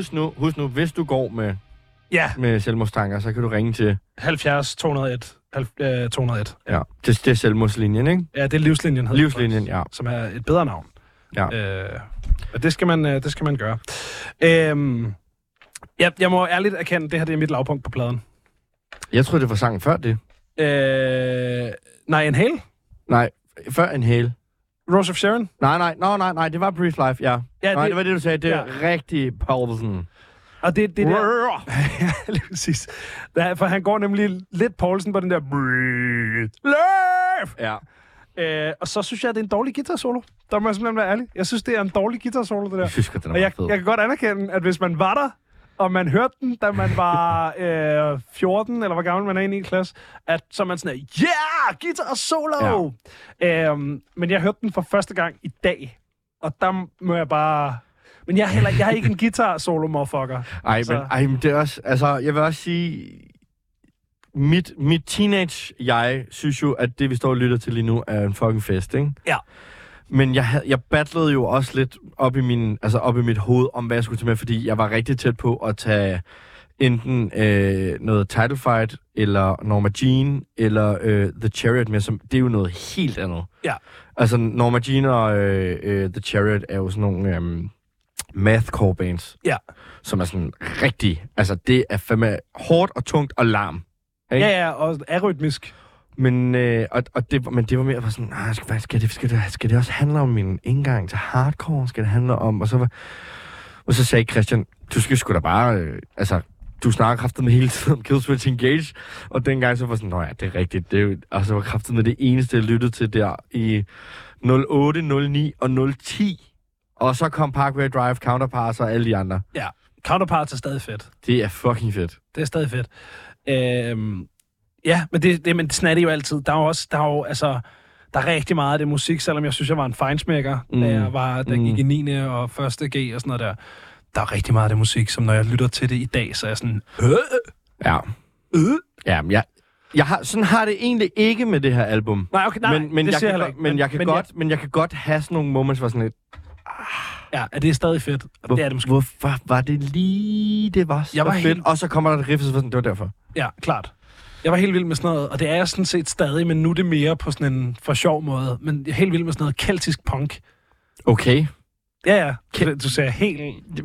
Husk nu, husk nu, hvis du går med, Ja, med selvmordstanker, så kan du ringe til... 70 201. halv- øh, 201. Ja, det, det er selvmordslinjen, ikke? Ja, det er livslinjen. hedder Livslinjen, faktisk, ja. Som er et bedre navn. Ja. Øh, og det skal man, øh, det skal man gøre. Øhm, jeg, jeg må ærligt erkende, at det her det er mit lavpunkt på pladen. Jeg troede, det var sangen før det. Øh, nej, en hale. Nej, før en hale. Rose of Sharon. Nej, nej, nej, nej, nej, det var Brief Life, ja. Ja, nej, det- det var det, du sagde. Det er ja. rigtig Paulsen. Og det, det der... ja, lige præcis. Der, for han går nemlig lidt Poulsen på den der... Live! Ja. Øh, og så synes jeg, at det er en dårlig guitar solo. Der må jeg simpelthen være ærlig. Jeg synes, det er en dårlig guitar solo, det der. Jeg synes den er Og jeg, fed. jeg kan godt anerkende, at hvis man var der, og man hørte den, da man var øh, 14, eller hvor gammel man er inde i en klasse, at så er man sådan, yeah, guitar solo! Ja. Øhm, men jeg hørte den for første gang i dag, og der må jeg bare... Men jeg er, heller, jeg er ikke en guitar solo motherfucker. Ej, Så- men, ej, men det er også... Altså, jeg vil også sige... Mit, mit teenage-jeg synes jo, at det, vi står og lytter til lige nu, er en fucking fest, ikke? Ja. Men jeg, havde- jeg battlede jo også lidt op i, min, altså op i mit hoved, om hvad jeg skulle tage med, fordi jeg var rigtig tæt på at tage enten øh, noget Title Fight, eller Norma Jean, eller øh, The Chariot med, som det er jo noget helt andet. Ja. Altså, Norma Jean og øh, øh, The Chariot er jo sådan nogle øh, mathcore bands, Ja. som er sådan rigtig... Altså, det er fandme hårdt og tungt og larm. Ikke? Ja, ja, og arytmisk. Men, øh, og, og det, men det var mere var sådan, "Ah, skal, hvad, skal, det, skal, det, skal det også handle om min indgang til hardcore? Skal det handle om... Og så, var, og så sagde Christian, du skal sgu da bare... Øh, altså, du snakker kraftet med hele tiden om Killswitch Engage. Og dengang så var sådan, nå ja, det er rigtigt. Det er jo, og så var kraftet med det eneste, jeg lyttede til der i 08, 09 og 010. Og så kom Parkway Drive, Counterparts og alle de andre. Ja, Counterparts er stadig fedt. Det er fucking fedt. Det er stadig fedt. Øhm, ja, men det, det, men sådan er det jo altid. Der er jo også, der er jo, altså, der er rigtig meget af det musik, selvom jeg synes, jeg var en fejnsmækker, mm. da Mm. jeg var, da jeg gik i 9. og 1. G og sådan noget der. Der er rigtig meget af det musik, som når jeg lytter til det i dag, så er jeg sådan, øh, Ja. øh. Ja, men jeg, jeg har, sådan har det egentlig ikke med det her album. Nej, okay, nej, men, men, det jeg kan, ikke. men, jeg kan men godt, men jeg kan godt have sådan nogle moments, hvor sådan lidt... Ah, Ja, det er stadig fedt. Hvor, det er det måske. Hvorfor var det lige, det var så Jeg var fedt? helt- Og så kommer der et riff, så sådan, det var derfor. Ja, klart. Jeg var helt vild med sådan noget, og det er jeg sådan set stadig, men nu er det mere på sådan en for sjov måde. Men jeg er helt vild med sådan noget keltisk punk. Okay. Ja, ja. Ke- Du, sagde helt...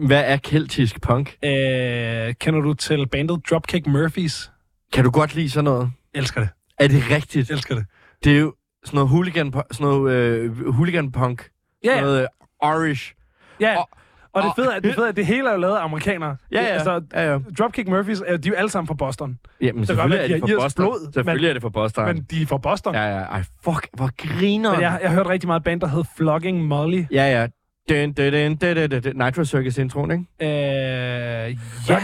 Hvad er keltisk punk? Øh, kender du til bandet Dropkick Murphys? Kan du godt lide sådan noget? Elsker det. Er det rigtigt? Elsker det. Det er jo sådan noget hooligan, sådan noget, øh, hooligan punk. Ja, ja. noget øh, Irish. ja. Og- Og det fede er, det fede er, det hele er jo lavet af amerikanere. Ja, ja. Altså, ja, ja. Dropkick Murphys, er- de er jo alle sammen fra Boston. Jamen, selvfølgelig er de irsk Boston. blod, Selvfølgelig men- er det for Boston. Men de er fra Boston. Ja, ja. Ej, fuck, hvor griner. Men jeg, jeg har hørt rigtig meget band, der hed Flogging Molly. Ja, ja. Dun, dun, dun, dun, dun, dun. Nitro Circus introen, ikke? Øh, ja,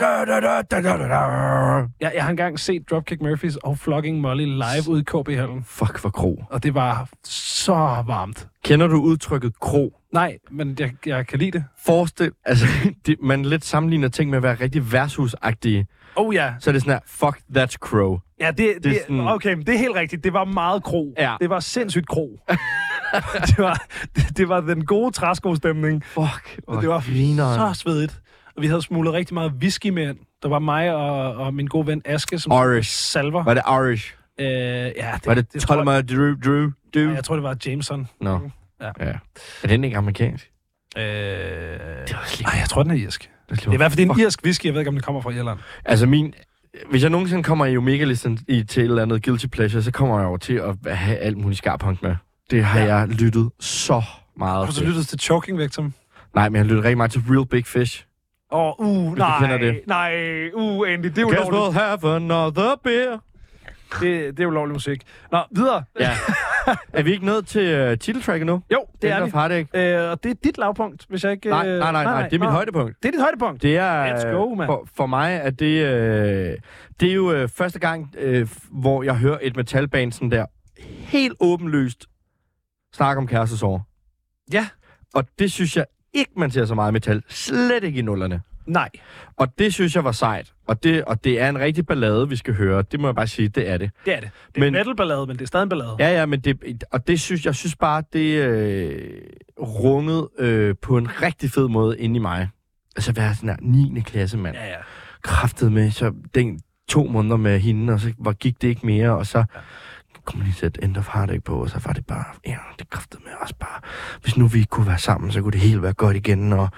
jeg, jeg har engang set Dropkick Murphys og Flogging Molly live ude i KB-hallen. Fuck, hvor kro. Og det var så varmt. Kender du udtrykket kro? Nej, men jeg, jeg kan lide det. Forestil, altså, det, man lidt sammenligner ting med at være rigtig værtshusagtige. Oh ja. Så er det sådan her, fuck, that's crow. Ja, det, det, er det sådan- okay, men det er helt rigtigt. Det var meget kro. Ja. Det var sindssygt kro. det, var, det, det var den gode træskostemning. Fuck, Det var grineren. så svedigt. Og vi havde smuglet rigtig meget whisky med ind. Der var mig og, og min gode ven Aske, som Irish. salver. Var det Irish? Øh, ja, det, Var det, det mig, Drew, Drew, Drew? jeg, jeg tror, det var Jameson. Nå. Ja. ja. Er den ikke amerikansk? Øh, Det var slet nej, jeg tror, den er irsk. Det er i hvert fald det er en irsk whisky. Jeg ved ikke, om den kommer fra Irland. Altså min... Hvis jeg nogensinde kommer i Omega-listen i, til et eller andet Guilty Pleasure, så kommer jeg over til at have alt muligt skarpunk med. Det har Ja. jeg lyttet så meget Har du så lyttet til Choking Victim? Nej, men jeg har lyttet rigtig meget til Real Big Fish. Åh, oh, uh, du nej, nej, uh, Andy, det er Guess ulovligt. we'll have another beer. Det, det er ulovlig musik. Nå, videre. Ja. er vi ikke nået til uh, titeltracket nu? Jo, det End er vi. Øh, og det er dit lavpunkt, hvis jeg ikke... Nej, øh, nej, nej, nej, det er mit højdepunkt. Det er dit højdepunkt. Det er, Let's go, mand. for, for mig er det, øh, det er jo øh, første gang, øh, hvor jeg hører et metalband sådan der helt åbenlyst snakke om kærestesorg. Ja. Og det synes jeg ikke, man ser så meget metal. Slet ikke i nullerne. Nej. Og det synes jeg var sejt. Og det, og det er en rigtig ballade, vi skal høre. Det må jeg bare sige, det er det. Det er det. Det er Men- en metalballade, men det er stadig en ballade. Ja, ja, men det, og det synes jeg synes bare, det øh, rungede øh, på en rigtig fed måde inde i mig. Altså være sådan her 9. klasse, mand. ja. ja. kraftet med, så den to måneder med hende, og så var, gik det ikke mere, og så ja. kunne man lige sætte End of Heartache på, og så var det bare, ja, det kræftede med også bare, hvis nu vi kunne være sammen, så kunne det hele være godt igen, og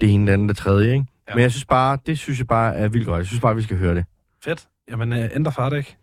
det ene, det andet, det tredje, ikke? Ja. Men jeg synes bare, det synes jeg bare er vildt godt. Jeg synes bare, vi skal høre det. Fedt. Jamen, øh, ændrer far det ikke.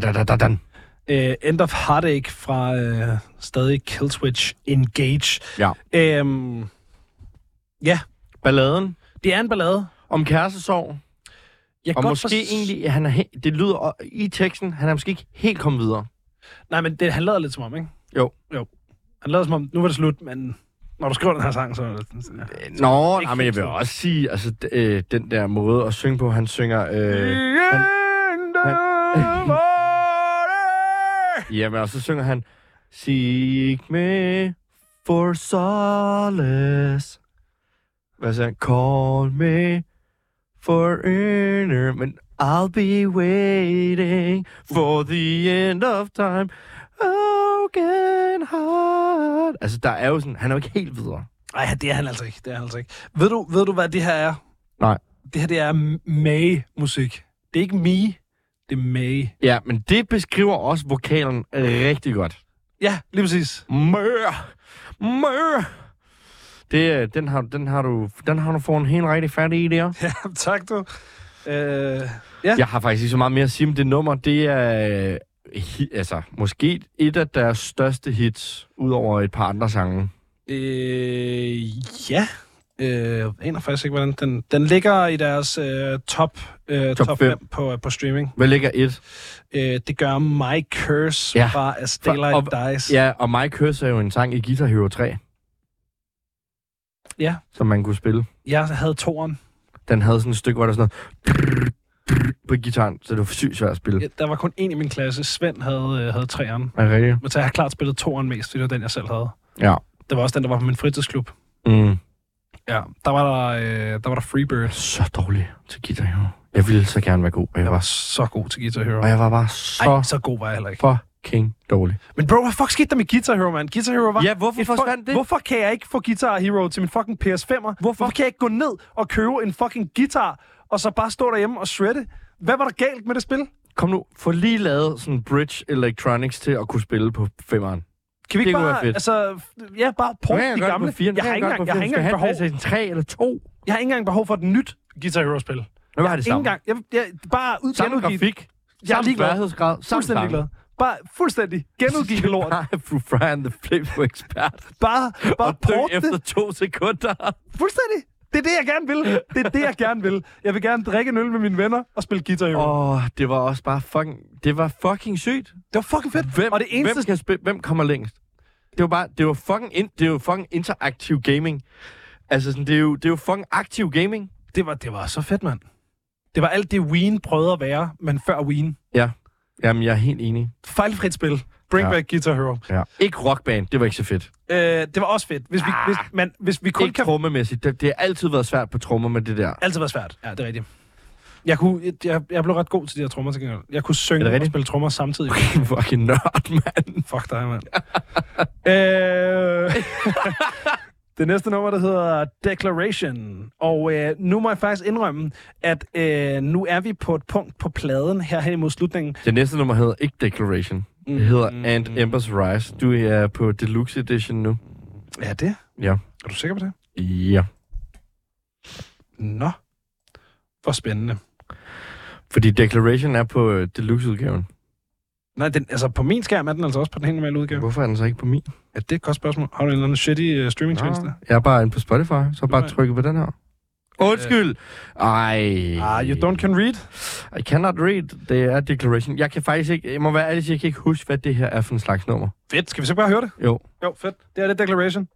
Da-da-da-da-dan, da-da-da-da-dan. Uh, End of Heartache fra uh, stadig Killswitch Engage. Ja. Um, ja, Balladen det er en ballade. om kærestesorg. Jeg Og måske forst- egentlig, han er he- det lyder i teksten, han er måske ikke helt kommet videre. Nej, men det, han lader lidt som om, ikke? Jo. Jo. Han lader som om, nu var det slut, men når du skriver den her sang, så. Ja. Nå, Ikke nej, men jeg vil også sige, altså, d- øh, den der måde at synge på, han synger... Øh, jamen, og så synger han... Seek me for solace. Hvad siger han? Call me for inner... Men I'll be waiting for the end of time. Broken heart. Altså, der er jo sådan... Han er jo ikke helt videre. Nej, det er han altså ikke. Det er han altså ikke. Ved du, ved du hvad det her er? Nej. Det her, det er May-musik. Det er ikke Me, det May. Ja, men det beskriver også vokalen rigtig godt. Ja, lige præcis. Mør! Mør! Det, øh, den, har, den, har du, den har du fået en helt rigtig fat i der. Ja, tak du. Øh, ja. Jeg har faktisk ikke så meget mere at sige om det nummer. Det er øh, hi, altså, måske et af deres største hits, udover et par andre sange. Øh, ja. Øh, jeg aner faktisk ikke, hvordan den... Den ligger i deres øh, top, øh, Top top, fem. 5 på, på streaming. Hvad ligger et? Øh, det gør My Curse Ja. fra As Daylight og- Dies. Ja, og My Curse er jo en sang i Guitar Hero 3, ja. som man kunne spille. Jeg havde toren. Den havde sådan et stykke, hvor der sådan noget på gitaren, så det var sygt svært at spille. Ja, Der var kun en i min klasse. Svend havde, øh, havde træeren. Er det rigtigt? Men så jeg har klart spillet toren mest, fordi det var den, jeg selv havde. Ja. Det var også den, der var på min fritidsklub. Mm. Ja, der var der, øh, der, var der Freebird. Så dårlig til Guitar Hero. Jeg ville så gerne være god, og jeg Jeg var var, så god til Guitar Hero. og jeg var bare så Ej, så god var jeg heller ikke. fucking dårlig. Men bro, hvad fuck skete der med Guitar Hero, man? Guitar Hero var... Ja, hvorfor forsvandt det? Hvorfor kan jeg ikke få Guitar Hero til min fucking PS5'er? Hvorfor? Hvorfor kan jeg ikke gå ned og købe en fucking guitar, og så bare stå derhjemme og shredde? Hvad var der galt med det spil? Kom nu, få lige lavet sådan Bridge Electronics til at kunne spille på femmeren. Kan vi Det ikke kunne bare, fedt. altså, ja, bare port de gamle? Fire, Jeg har ikke engang, jeg har ikke engang behov, en 3 eller 2. jeg har ikke engang behov for et nyt Guitar Hero-spil. Hvad var det samme? engang, jeg, jeg, bare ud Samme grafik, Jeg er ligeglad. sværhedsgrad, Fuldstændig ligeglad. Bare fuldstændig genudgive lort. Bare Fru Brian, the Flip Expert. Bare, bare og port efter det. to sekunder. Fuldstændig. Det er det, jeg gerne vil. Det er det, jeg gerne vil. Jeg vil gerne drikke en øl med mine venner og spille Guitar Hero. Åh, oh, det var også bare fucking... Det var fucking sygt. Det var fucking fedt. Hvem, og det eneste... hvem, kan spille, hvem kommer længst? Det var bare... Det var fucking, in, det var fucking interaktiv gaming. Altså, sådan, det, er jo, det er jo fucking aktiv gaming. Det var, det var så fedt, mand. Det var alt det, Wien prøvede at være, men før Wien. Jamen, jeg er helt enig. Fejlfrit spil. Bring Ja. back Guitar Hero. Ja. Ikke rockband, det var ikke så fedt. Øh, det var også fedt. Hvis vi, Ah. hvis, men, hvis vi kun Ikke kan... trommemæssigt. Det, det har altid været svært på trommer med det der. Altid været svært. Ja, det er rigtigt. Jeg, kunne, jeg, jeg blev ret god til de her trommer til gengæld. Jeg kunne synge det og rigtigt? spille trommer samtidig. fucking nørd, mand. Fuck dig, mand. øh, det næste nummer, der hedder Declaration. Og øh, nu må jeg faktisk indrømme, at øh, nu er vi på et punkt på pladen her hen imod slutningen. Det næste nummer hedder ikke Declaration. Det hedder And Embers Rise. Du er på Deluxe Edition nu. Ja, det? Ja. Er du sikker på det? Ja. Nå. Hvor spændende. Fordi Declaration er på øh, Deluxe-udgaven. Nej, den, altså på min skærm er den altså også på den helt normale udgave. Hvorfor er den så ikke på min? Ja, det er et godt spørgsmål. Har du en eller anden shitty uh, streamingtjeneste? Jeg er bare inde på Spotify, så bare Nej. trykket på den her. Undskyld! Ej. Ah, you don't can read? I cannot read. Det er Declaration. Jeg kan faktisk ikke... Jeg må være ærlig, jeg kan ikke huske, hvad det her er for en slags nummer. Fedt. Skal vi så bare høre det? Jo. Jo, fedt. Det er det Declaration.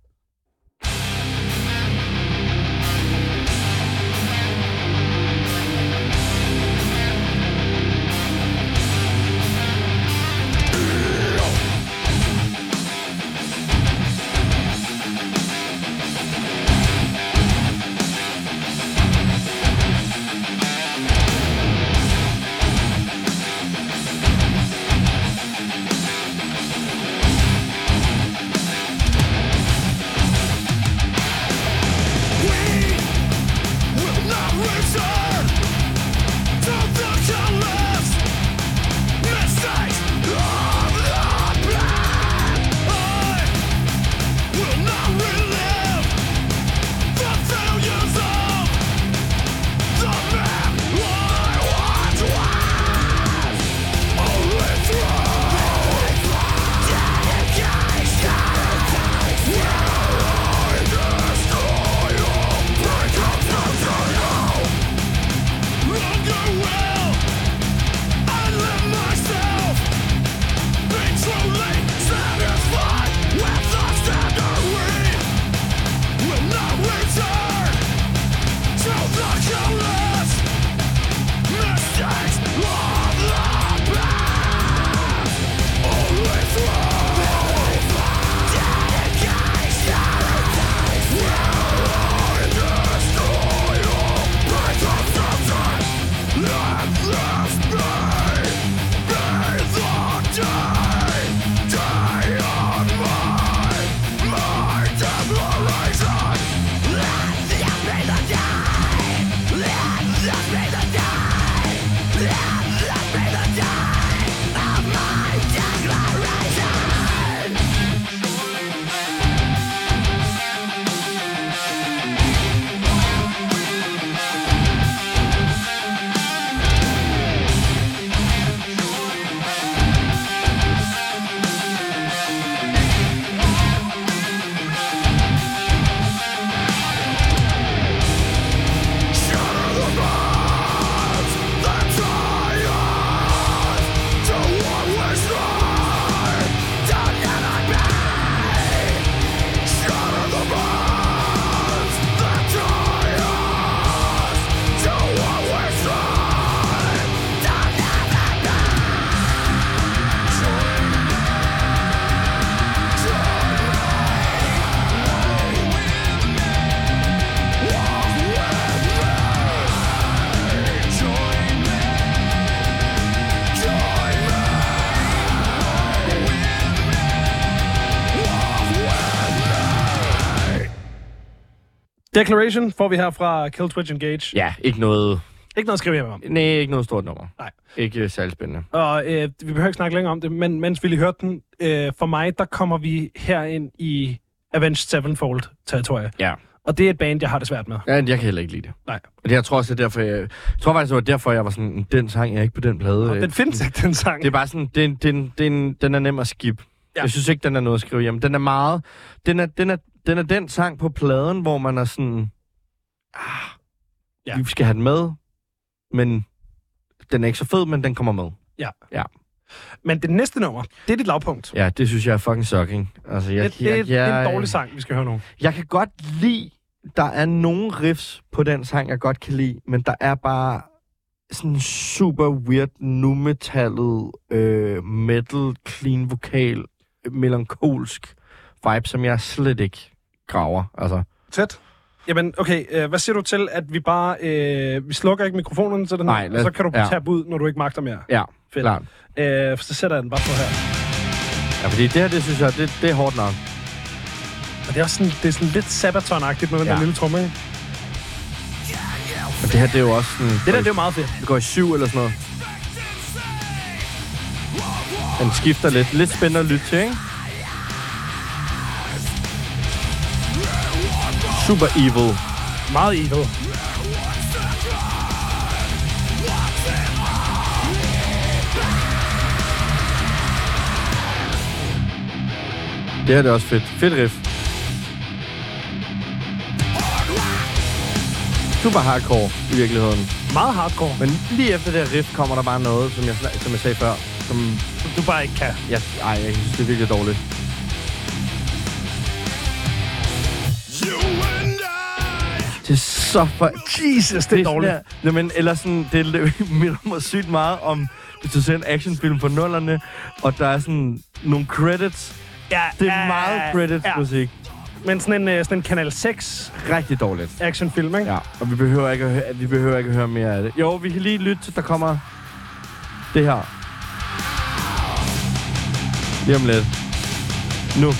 Declaration får vi her fra Kill Twitch Engage. Ja, ikke noget, Ikke noget at skrive hjem om. nej, ikke noget stort nummer. Nej. Ikke øh, særlig spændende. Og øh, vi behøver ikke snakke længere om det, men mens vi lige hørte den, øh, for mig, der kommer vi herind i Avenged Sevenfold-territoriet. Ja. Og det er et band, jeg har det svært med. Ja, jeg kan heller ikke lide det. Nej. Og det, jeg tror også, det er derfor, jeg, jeg tror faktisk, det var derfor, jeg var sådan, den sang er ikke på den plade. Og den findes ikke, den sang. Det er bare sådan, den, den, den, den er nem at skip. Ja. Jeg synes ikke, den er noget at skrive hjem. Den er meget... Den er den, er, den, er den sang på pladen, hvor man er sådan... Ah, Ja. ja. Vi skal have den med, men den er ikke så fed, men den kommer med. Men det næste nummer, det er dit lavpunkt. Ja, det synes jeg er fucking shocking. Altså, jeg, det, det, jeg, jeg, det er en dårlig sang, vi skal høre nu. Jeg kan godt lide, der er nogle riffs på den sang, jeg godt kan lide, men der er bare sådan super weird nu metallet øh, metal, clean vokal, melankolsk vibe, som jeg slet ikke graver. Altså, Tæt. Jamen, okay, øh, hvad siger du til, at vi bare... Øh, vi slukker ikke mikrofonerne til den Nej, her, lad og så kan du ja. tabe ud, når du ikke magter mere. ja, Fedt. klart. Øh, så sætter jeg den bare på her. Ja, fordi det her, det synes jeg, det, det er hårdt nok. Og det er også sådan, det er sådan lidt Sabaton-agtigt med den Ja. der lille tromme, ikke? Og det her, det er jo også sådan... Det der, det er jo meget fedt. Det går i syv eller sådan noget. Den skifter lidt. Lidt spændende at lytte til, ikke? Super evil. Meget evil. Det her det er også fedt. Fedt riff. Super hardcore i virkeligheden. Meget hardcore, men lige efter det her riff kommer der bare noget, som jeg, som jeg sagde før. Som du bare ikke kan. jeg, ej, jeg synes, det er virkelig dårligt. Så for... Jesus, det er dårligt. Sådan der, jamen, eller sådan, det minder mig sygt meget om, hvis du ser en actionfilm på nullerne, og der er sådan nogle credits. Ja, Det er meget credits ja. Men sådan en, øh, sådan en Kanal 6 Rigtig dårligt. actionfilm, ikke? Ja, og vi behøver ikke at høre, vi behøver ikke at høre mere af det. Jo, vi kan lige lytte til, der kommer det her. Lige om lidt. Nu.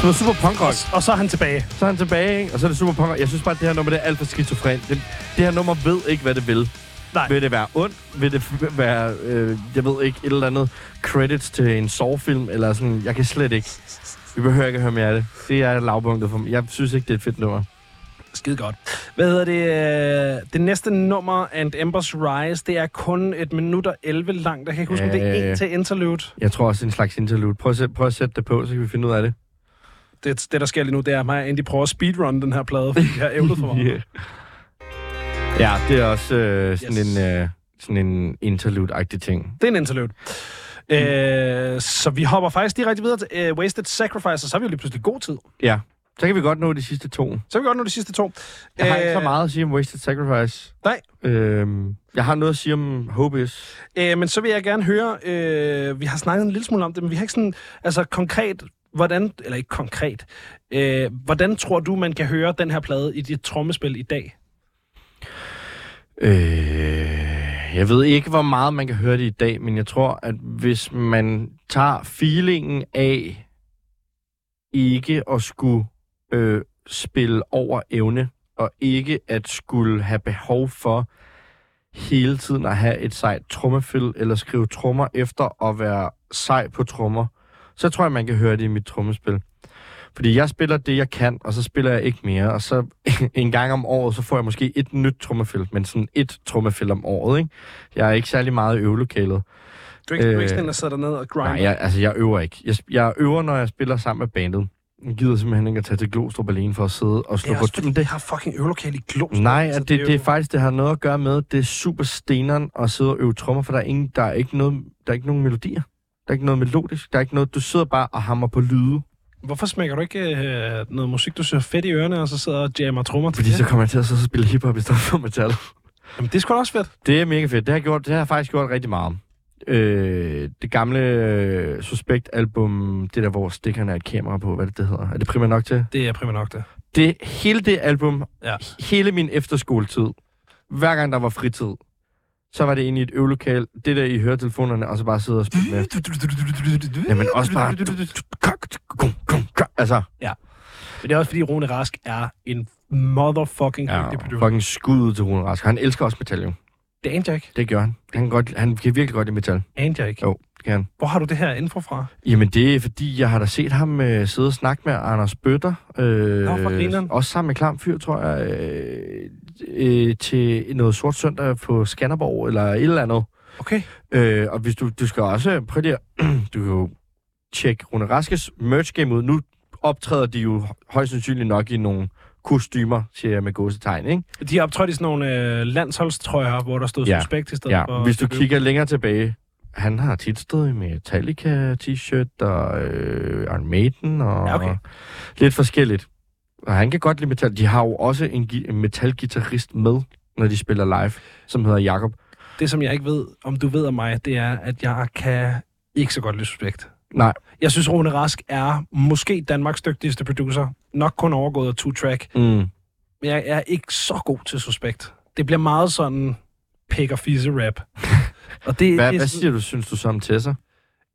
Det var super punk rock. Og så er han tilbage. Så er han tilbage, ikke? og så er det super punk rock. Jeg synes bare, at det her nummer det er alt for skizofren. Det, det her nummer ved ikke, hvad det vil. Nej. Vil det være ondt? Vil det være, øh, jeg ved ikke, et eller andet credits til en Saw-film? Eller sådan, jeg kan slet ikke. Vi behøver ikke at høre mere af det. Det er lavpunktet for mig. Jeg synes ikke, det er et fedt nummer. Skide godt. Hvad hedder det? øh, Det næste nummer, And Embers Rise, det er kun et minut og 11 langt. Jeg kan ikke huske, om det er Øh. en til interlude. Jeg tror også, det er en slags interlude. Prøv at, sæt, prøv at sætte det på, så kan vi finde ud af det. Det, det der sker lige nu, det er, at mig og Andy prøver at speedrun den her plade, fordi jeg har ævlet for meget. Yeah. Ja, det er også øh, sådan, Yes. en, øh, sådan en interlude-agtig ting. Det er en interlude. Øh, så vi hopper faktisk direkte videre til øh, Wasted Sacrifice, og så er vi jo lige pludselig god tid. Ja, så kan vi godt nå de sidste to. Så er vi godt nå de sidste to. Jeg har ikke så Øh, meget at sige om Wasted Sacrifice. Nej. Øhm, jeg har noget at sige om Hobis. Øh, men så vil jeg gerne høre, øh, vi har snakket en lille smule om det, men vi har ikke sådan, altså konkret, hvordan, eller ikke konkret, øh, hvordan tror du, man kan høre den her plade i dit trommespil i dag? Øh, jeg ved ikke, hvor meget man kan høre det i dag, men jeg tror, at hvis man tager feelingen af ikke at skulle øh, spille over evne, og ikke at skulle have behov for hele tiden at have et sejt trommefil, eller skrive trommer efter at være sej på trommer, så tror jeg, man kan høre det i mit trommespil. Fordi jeg spiller det, jeg kan, og så spiller jeg ikke mere. Og så en gang om året, så får jeg måske et nyt trommefil, men sådan et trommefil om året, ikke? Jeg er ikke særlig meget i øvelokalet. Du er ikke, øh, du er Øh, ikke sådan en, der sidder derned og grinder? Nej, jeg, altså jeg øver ikke. Jeg, jeg øver, når jeg spiller sammen med bandet. Jeg gider simpelthen ikke at tage til Glostrup alene for at sidde og det slå er på... også, fordi, det har fucking øvelokale i Glostrup. Nej, så at det, det, jo- er faktisk, det har noget at gøre med, det er super steneren at sidde og øve trommer, for der er, ingen, der er ikke noget, der er ikke nogen melodier. Der er ikke noget melodisk. Der er ikke noget, du sidder bare og hammer på lyde. Hvorfor smækker du ikke øh, noget musik, du synes er fedt i ørerne, og så sidder og jammer trommer til Fordi det? så kommer jeg til at sidde og spille hiphop i stedet for metal. Jamen, det er sgu også fedt. Det er mega fedt. Det har, jeg gjort, det har jeg faktisk gjort rigtig meget. Øh, det gamle øh, Suspekt-album, det der, hvor stikkerne er et kamera på, hvad det, det hedder. Er det primært nok til? Det er primært nok det. Det, hele det album, Ja. hele min efterskoletid, hver gang der var fritid, så var det i et øvelokal, det der i høretelefonerne, og så bare sidde og spille med. Jamen også bare... Altså, Men det er også, fordi Rune Rask er en motherfucking ja, dygtig producer. fucking skud til Rune Rask. Han elsker også metal, jo. Det anede jeg ikke. Det gør han. Han kan, godt, han kan virkelig godt lide metal. Anede jeg ikke. Jo, det kan han. Hvor har du det her info fra? Jamen, det er fordi, jeg har da set ham øh, sidde og snakke med Anders Bøtter. Øh, Nå, for grineren. også sammen med Klam Fyr, tror jeg, øh, øh, til noget sort søndag på Skanderborg, eller et eller andet. Okay. Øh, og hvis du, du skal også prøve lige at, du kan jo tjekke Rune Raskes merch game ud. Nu optræder de jo højst sandsynligt nok i nogle kostymer, siger jeg med gåsetegn, ikke? De har optrådt i sådan nogle øh, landsholdstrøjer, hvor der stod Ja. suspekt i stedet Ja, for... hvis du kigger længere tilbage, han har tit stået i Metallica t-shirt og øh, Iron Maiden og Ja, okay. lidt forskelligt. Og han kan godt lide metal. De har jo også en, en metalgitarrist med, når de spiller live, som hedder Jakob. Det, som jeg ikke ved, om du ved om mig, det er, at jeg kan ikke så godt lide suspekt. Nej. Jeg synes, Rune Rask er måske Danmarks dygtigste producer. Nok kun overgået af two-track. Mm. Men jeg er ikke så god til suspekt. Det bliver meget sådan pik og fisse rap. og det, Hvad, det hvad siger du, synes du så om Tessa?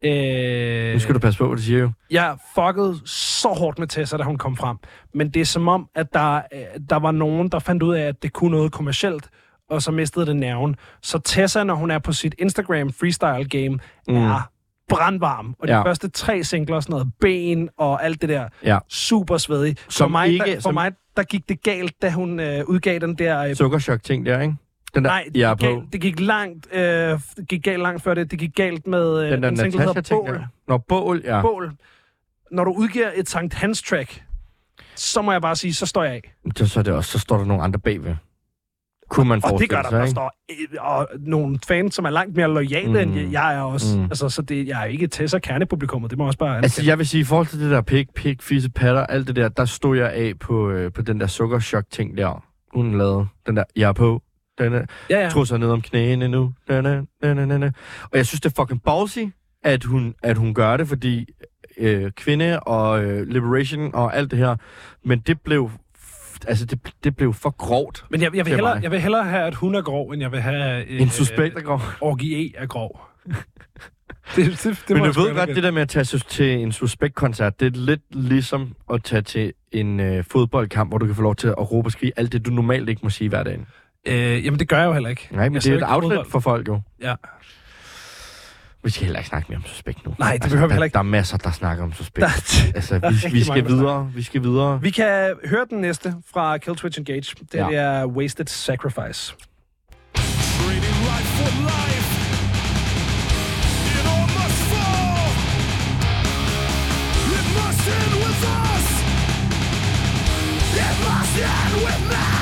Øh, Nu skal du passe på, hvad du siger jo. Jeg fuckede så hårdt med Tessa, da hun kom frem. Men det er som om, at der, øh, der var nogen, der fandt ud af, at det kunne noget kommercielt, og så mistede det nerven. Så Tessa, når hun er på sit Instagram freestyle game, Mm. er brandvarm. Og de Ja. første tre singler, sådan noget ben og alt det der, Ja. super svedig. For, Som mig, ikke- der, for som- mig, der gik det galt, da hun øh, udgav den der... Øh, Sukkerchok-ting der, ikke? Den der, nej, det, jeg er gik på. det gik langt, øh, det gik galt langt før det. Det gik galt med øh, Den der en single, der hedder Bål. der. Nå, bål, ja. bål. Når du udgiver et Sankt Hans track, så må jeg bare sige, så står jeg af. Så, så, er det også, så står der nogle andre bagved. Kunne man Og det forestille gør der, sig, der står øh, og nogle fans, som er langt mere lojale, Mm. end jeg er også. Mm. Altså, så det, jeg er ikke Tessa kernepublikummet, det må også bare Altså, jeg vil sige, i forhold til det der pik, pik, fisse, patter, alt det der, der stod jeg af på, øh, på den der sukkerchok-ting der. Hun lavede den der, jeg er på. Den er, ja, ja. trusser ned om knæene nu. Er, den er, den er. Og jeg synes, det er fucking ballsy, at hun, at hun gør det, fordi øh, kvinde og øh, liberation og alt det her, men det blev, altså, det, det blev for grovt. Men jeg, jeg, vil hellere, mig. jeg vil hellere have, at hun er grov, end jeg vil have... Øh, En suspekt, der går. Orgie E er grov. det, det, det, Men du ved godt, det der med at tage til en suspektkoncert, det er lidt ligesom at tage til en øh, fodboldkamp, hvor du kan få lov til at råbe og skrige alt det, du normalt ikke må sige hver dag. Øh, jamen, det gør jeg jo heller ikke. Nej, men Jeg det er et outlet fodbold. for folk jo. Ja. Vi skal heller ikke snakke mere om suspekt nu. Altså, Nej, det behøver vi der, heller ikke. Der er masser, der snakker om suspekt. Der, altså, der er vi, rigtig vi skal mange, der videre. Vi skal videre. vi kan høre den næste fra Kill Twitch Engage. Det, Ja. det er Wasted Sacrifice. It must end with us. It must end with me.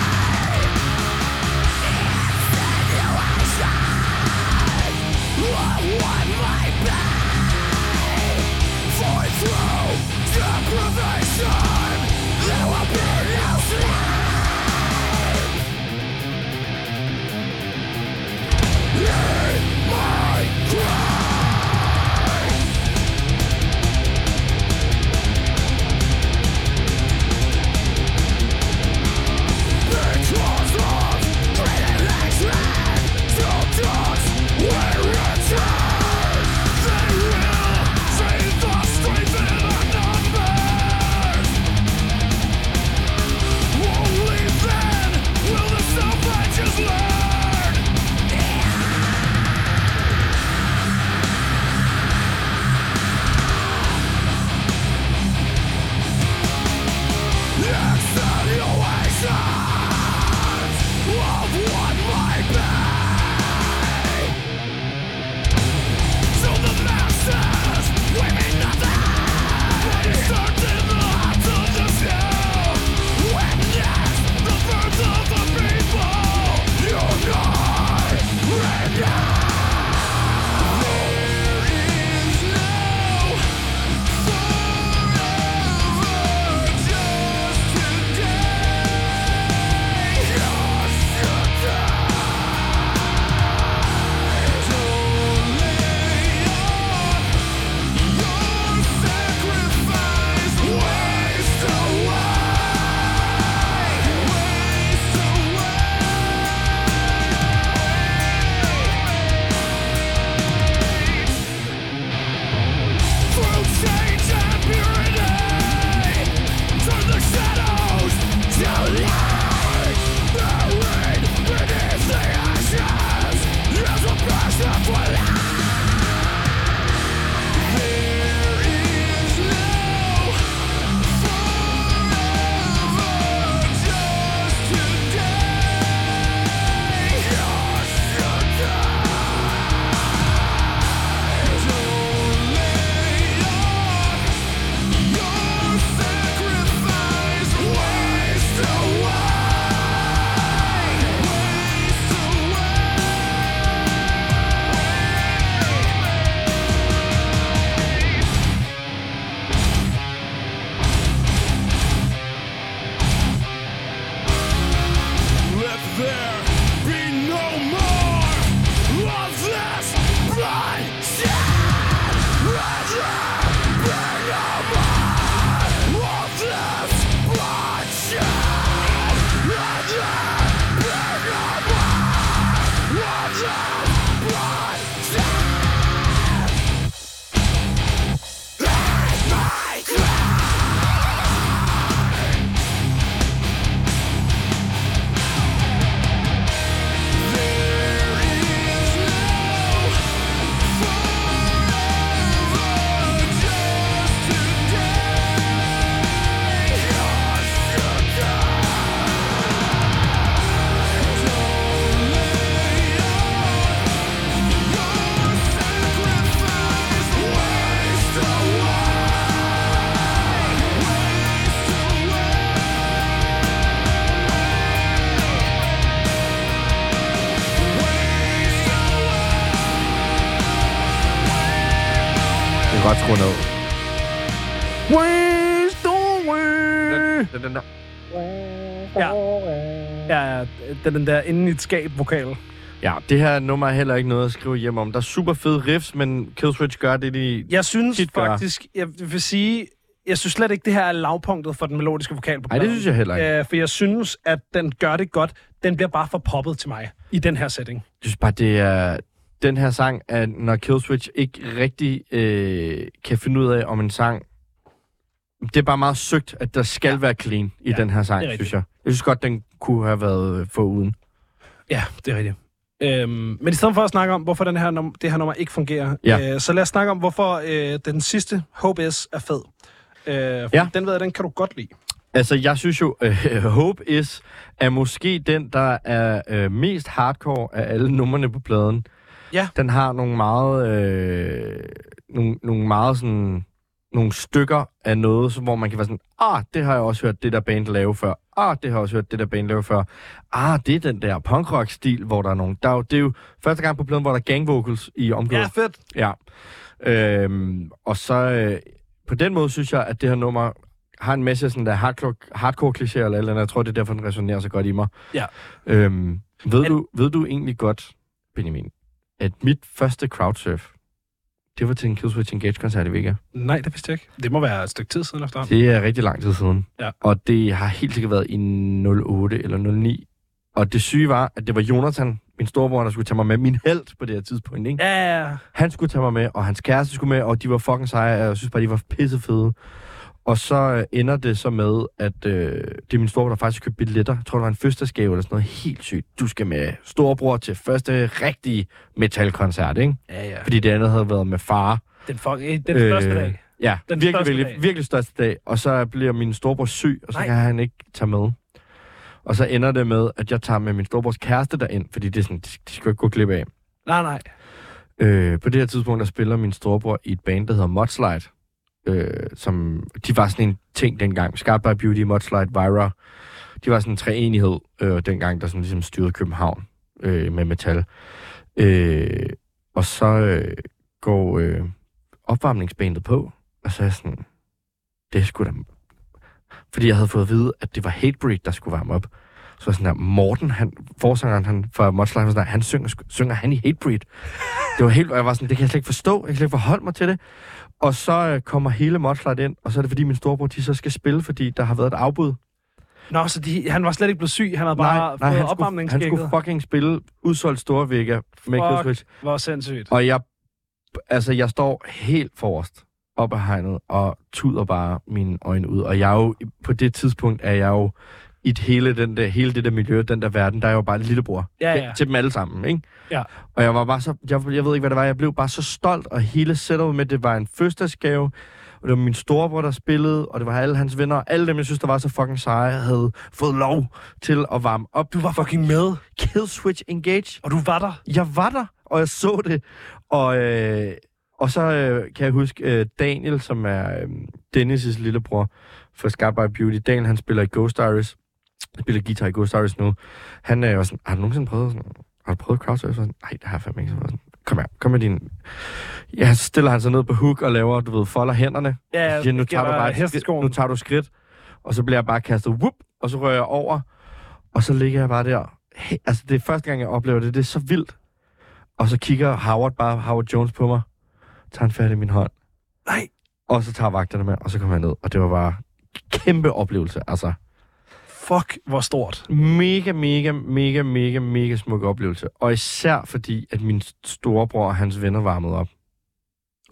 Det er den der inden i et skab vokal. Ja, det her nummer er heller ikke noget at skrive hjem om. Der er super fede riffs, men Killswitch gør det, de... Jeg synes Tit gør. faktisk, jeg vil sige, jeg synes slet ikke, det her er lavpunktet for den melodiske vokal på Nej, det synes jeg heller ikke. Øh, for jeg synes, at den gør det godt. Den bliver bare for poppet til mig i den her setting. Jeg synes bare, det er... Den her sang, er, når Killswitch ikke rigtig øh, kan finde ud af, om en sang... Det er bare meget søgt, at der skal ja. være clean i Ja, den her sang, synes jeg. Jeg synes godt, den kunne have været øh, for uden. Ja, det er rigtigt. Øhm, men i stedet for at snakke om, hvorfor den her num- det her nummer ikke fungerer, Ja. øh, så lad os snakke om, hvorfor øh, den sidste Hope S er fed. Øh, ja. Den ved jeg, den kan du godt lide. Altså, jeg synes jo, øh, Hope Is er måske den, der er øh, mest hardcore af alle numrene på pladen. Ja. Den har nogle meget, øh, nogle, nogle meget sådan, nogle stykker af noget, hvor man kan være sådan, ah, det har jeg også hørt det der band lave før. Ah, det har jeg også hørt det der band lave før. Ah, det er den der punkrock-stil, hvor der er nogle... Der er jo, det er jo første gang på pladen, hvor der er gang vocals i omkvædet. Ja, fedt. Ja. Øhm, og så øh, på den måde synes jeg, at det her nummer har en masse sådan der hardcore, hardcore klichéer eller eller andet. Jeg tror, det er derfor, den resonerer så godt i mig. Ja. Øhm, ved, Men- du, ved du egentlig godt, Benjamin, at mit første crowdsurf, det var til en Killswitch Engage-koncert i Vega. Nej, det vidste jeg ikke. Det må være et stykke tid siden efterhånden. Det er rigtig lang tid siden. Ja. Og det har helt sikkert været i 08 eller 09. Og det syge var, at det var Jonathan, min storebror, der skulle tage mig med. Min held på det her tidspunkt, ikke? Ja, ja. Han skulle tage mig med, og hans kæreste skulle med, og de var fucking seje, og jeg synes bare, de var pissefede. Og så øh, ender det så med, at øh, det er min storebror, der faktisk købte billetter. Jeg tror, det var en fødselsdagsgave eller sådan noget helt sygt. Du skal med storebror til første rigtige metalkoncert, ikke? ja, ja. Fordi det andet havde været med far. Den, fuck, øh, den første Øh, dag. Ja, Den virkelig, virkelig, dag. virkelig største dag. Og så bliver min storebror syg, og så Nej. Kan han ikke tage med. Og så ender det med, at jeg tager med min storebrors kæreste derind, fordi det er sådan, de, de skal ikke gå glip af. Nej, nej. Øh, på det her tidspunkt, der spiller min storebror i et band, der hedder Mudslide. Øh, som, de var sådan en ting dengang. Scarred by Beauty, Mudslide, Vira. De var sådan en treenighed øh, dengang, der sådan ligesom styrede København øh, med metal. Øh, og så øh, går øh, opvarmningsbandet på, og så er jeg sådan, det skulle da... Fordi jeg havde fået at vide, at det var Hatebreed, der skulle varme op. Så sådan der, Morten, han, forsangeren han, fra Mudslide, sådan der, han synger, synger han i Hatebreed. Det var helt, og jeg var sådan, det kan jeg slet ikke forstå, jeg kan slet ikke forholde mig til det. Og så øh, kommer hele Mudslide ind, og så er det fordi min storebror, de så skal spille, fordi der har været et afbud. Nå, så de, han var slet ikke blevet syg. Han havde bare nej, fået han, skulle, han opvarmningsskægget. skulle fucking spille udsolgt store vægger med Fuck. Killswitch. Hvor sindssygt. Og jeg, altså, jeg står helt forrest op ad hegnet og tuder bare mine øjne ud. Og jeg er jo, på det tidspunkt er jeg jo i hele, den der, hele det der miljø, den der verden, der er jo bare lillebror Ja, ja. til dem alle sammen, ikke? Ja. Og jeg var bare så, jeg, jeg ved ikke, hvad det var, jeg blev bare så stolt, og hele setupet med, det var en fødselsdagsgave, og det var min storebror, der spillede, og det var alle hans venner, alle dem, jeg synes, der var så fucking seje, havde fået lov til at varme op. Du var fucking med, Killswitch Engage. og du var der. Jeg var der, og jeg så det. Og, øh, og så øh, kan jeg huske øh, Daniel, som er øh, Dennis' lillebror fra Scarred by Beauty. Daniel, han spiller i Ghost Iris. Han spiller guitar i Ghost Iris nu. Han øh, var sådan, har du nogensinde prøvet sådan, har du prøvet crowdsurf? Sådan, Nej, det har jeg fandme ikke. Så sådan, kom her, kom med din... Ja, så stiller han sig ned på hook og laver, du ved, folder hænderne. Ja, Ja, nu, tager du bare hesteskoen. nu tager du skridt, og så bliver jeg bare kastet, whoop, og så rører jeg over, og så ligger jeg bare der. Hey, altså, det er første gang, jeg oplever det. Det er så vildt. Og så kigger Howard bare, Howard Jones på mig, tager han fat i min hånd, Nej, og så tager vagterne med, og så kommer jeg ned. Og det var bare kæmpe oplevelse. Altså, fuck, hvor stort. mega, mega, mega, mega, mega smuk oplevelse. Og især fordi, at min storebror og hans venner varmede op.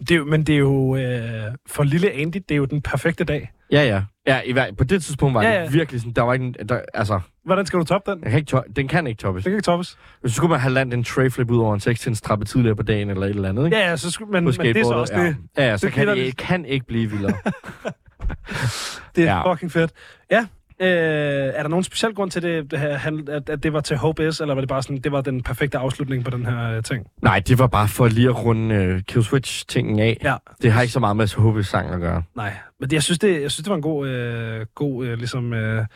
Det er, jo- men det er jo, øh, for lille Andy, det er jo den perfekte dag. Ja, ja. Ja, i, hver- på det tidspunkt var Ja, ja, det virkelig sådan, der var ikke, en- der, altså, Hvordan skal du toppe den? jeg kan ikke to- den kan ikke toppes. Det kan ikke toppes. Så skulle man have landet en trayflip ud over en 6 trappe tidligere på dagen, eller et eller andet, ikke? Ja, ja, så skulle, men, På men det er så også ja. det. Ja, ja, så Det kan det, vi. kan ikke blive vildere. Det er Ja. fucking fedt. Ja, øh, er der nogen speciel grund til, det, at, at det var til Hope S, eller var det bare sådan, det var den perfekte afslutning på den her øh, ting? Nej, det var bare for lige at runde uh, Killswitch-tingen af. Ja. Det har ikke så meget med HB sang at gøre. Nej, men det, jeg, synes, det, jeg synes, det var en god, øh, god øh, ligesom, øh,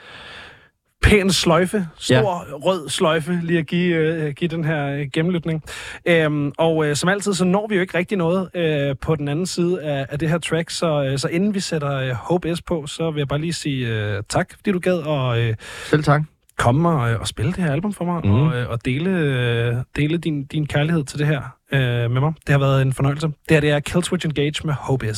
pæn sløjfe, stor ja. rød sløjfe, lige at give, øh, give den her øh, gennemlytning. Øhm, og øh, som altid, så når vi jo ikke rigtig noget øh, på den anden side af, af det her track, så, øh, så inden vi sætter øh, Hope S på, så vil jeg bare lige sige øh, tak, fordi du gad at øh, Selv tak. komme og, øh, og spille det her album for mig, mm. og, øh, og dele, øh, dele din, din kærlighed til det her øh, med mig. Det har været en fornøjelse. Det her det er Killswitch Engage med Hope.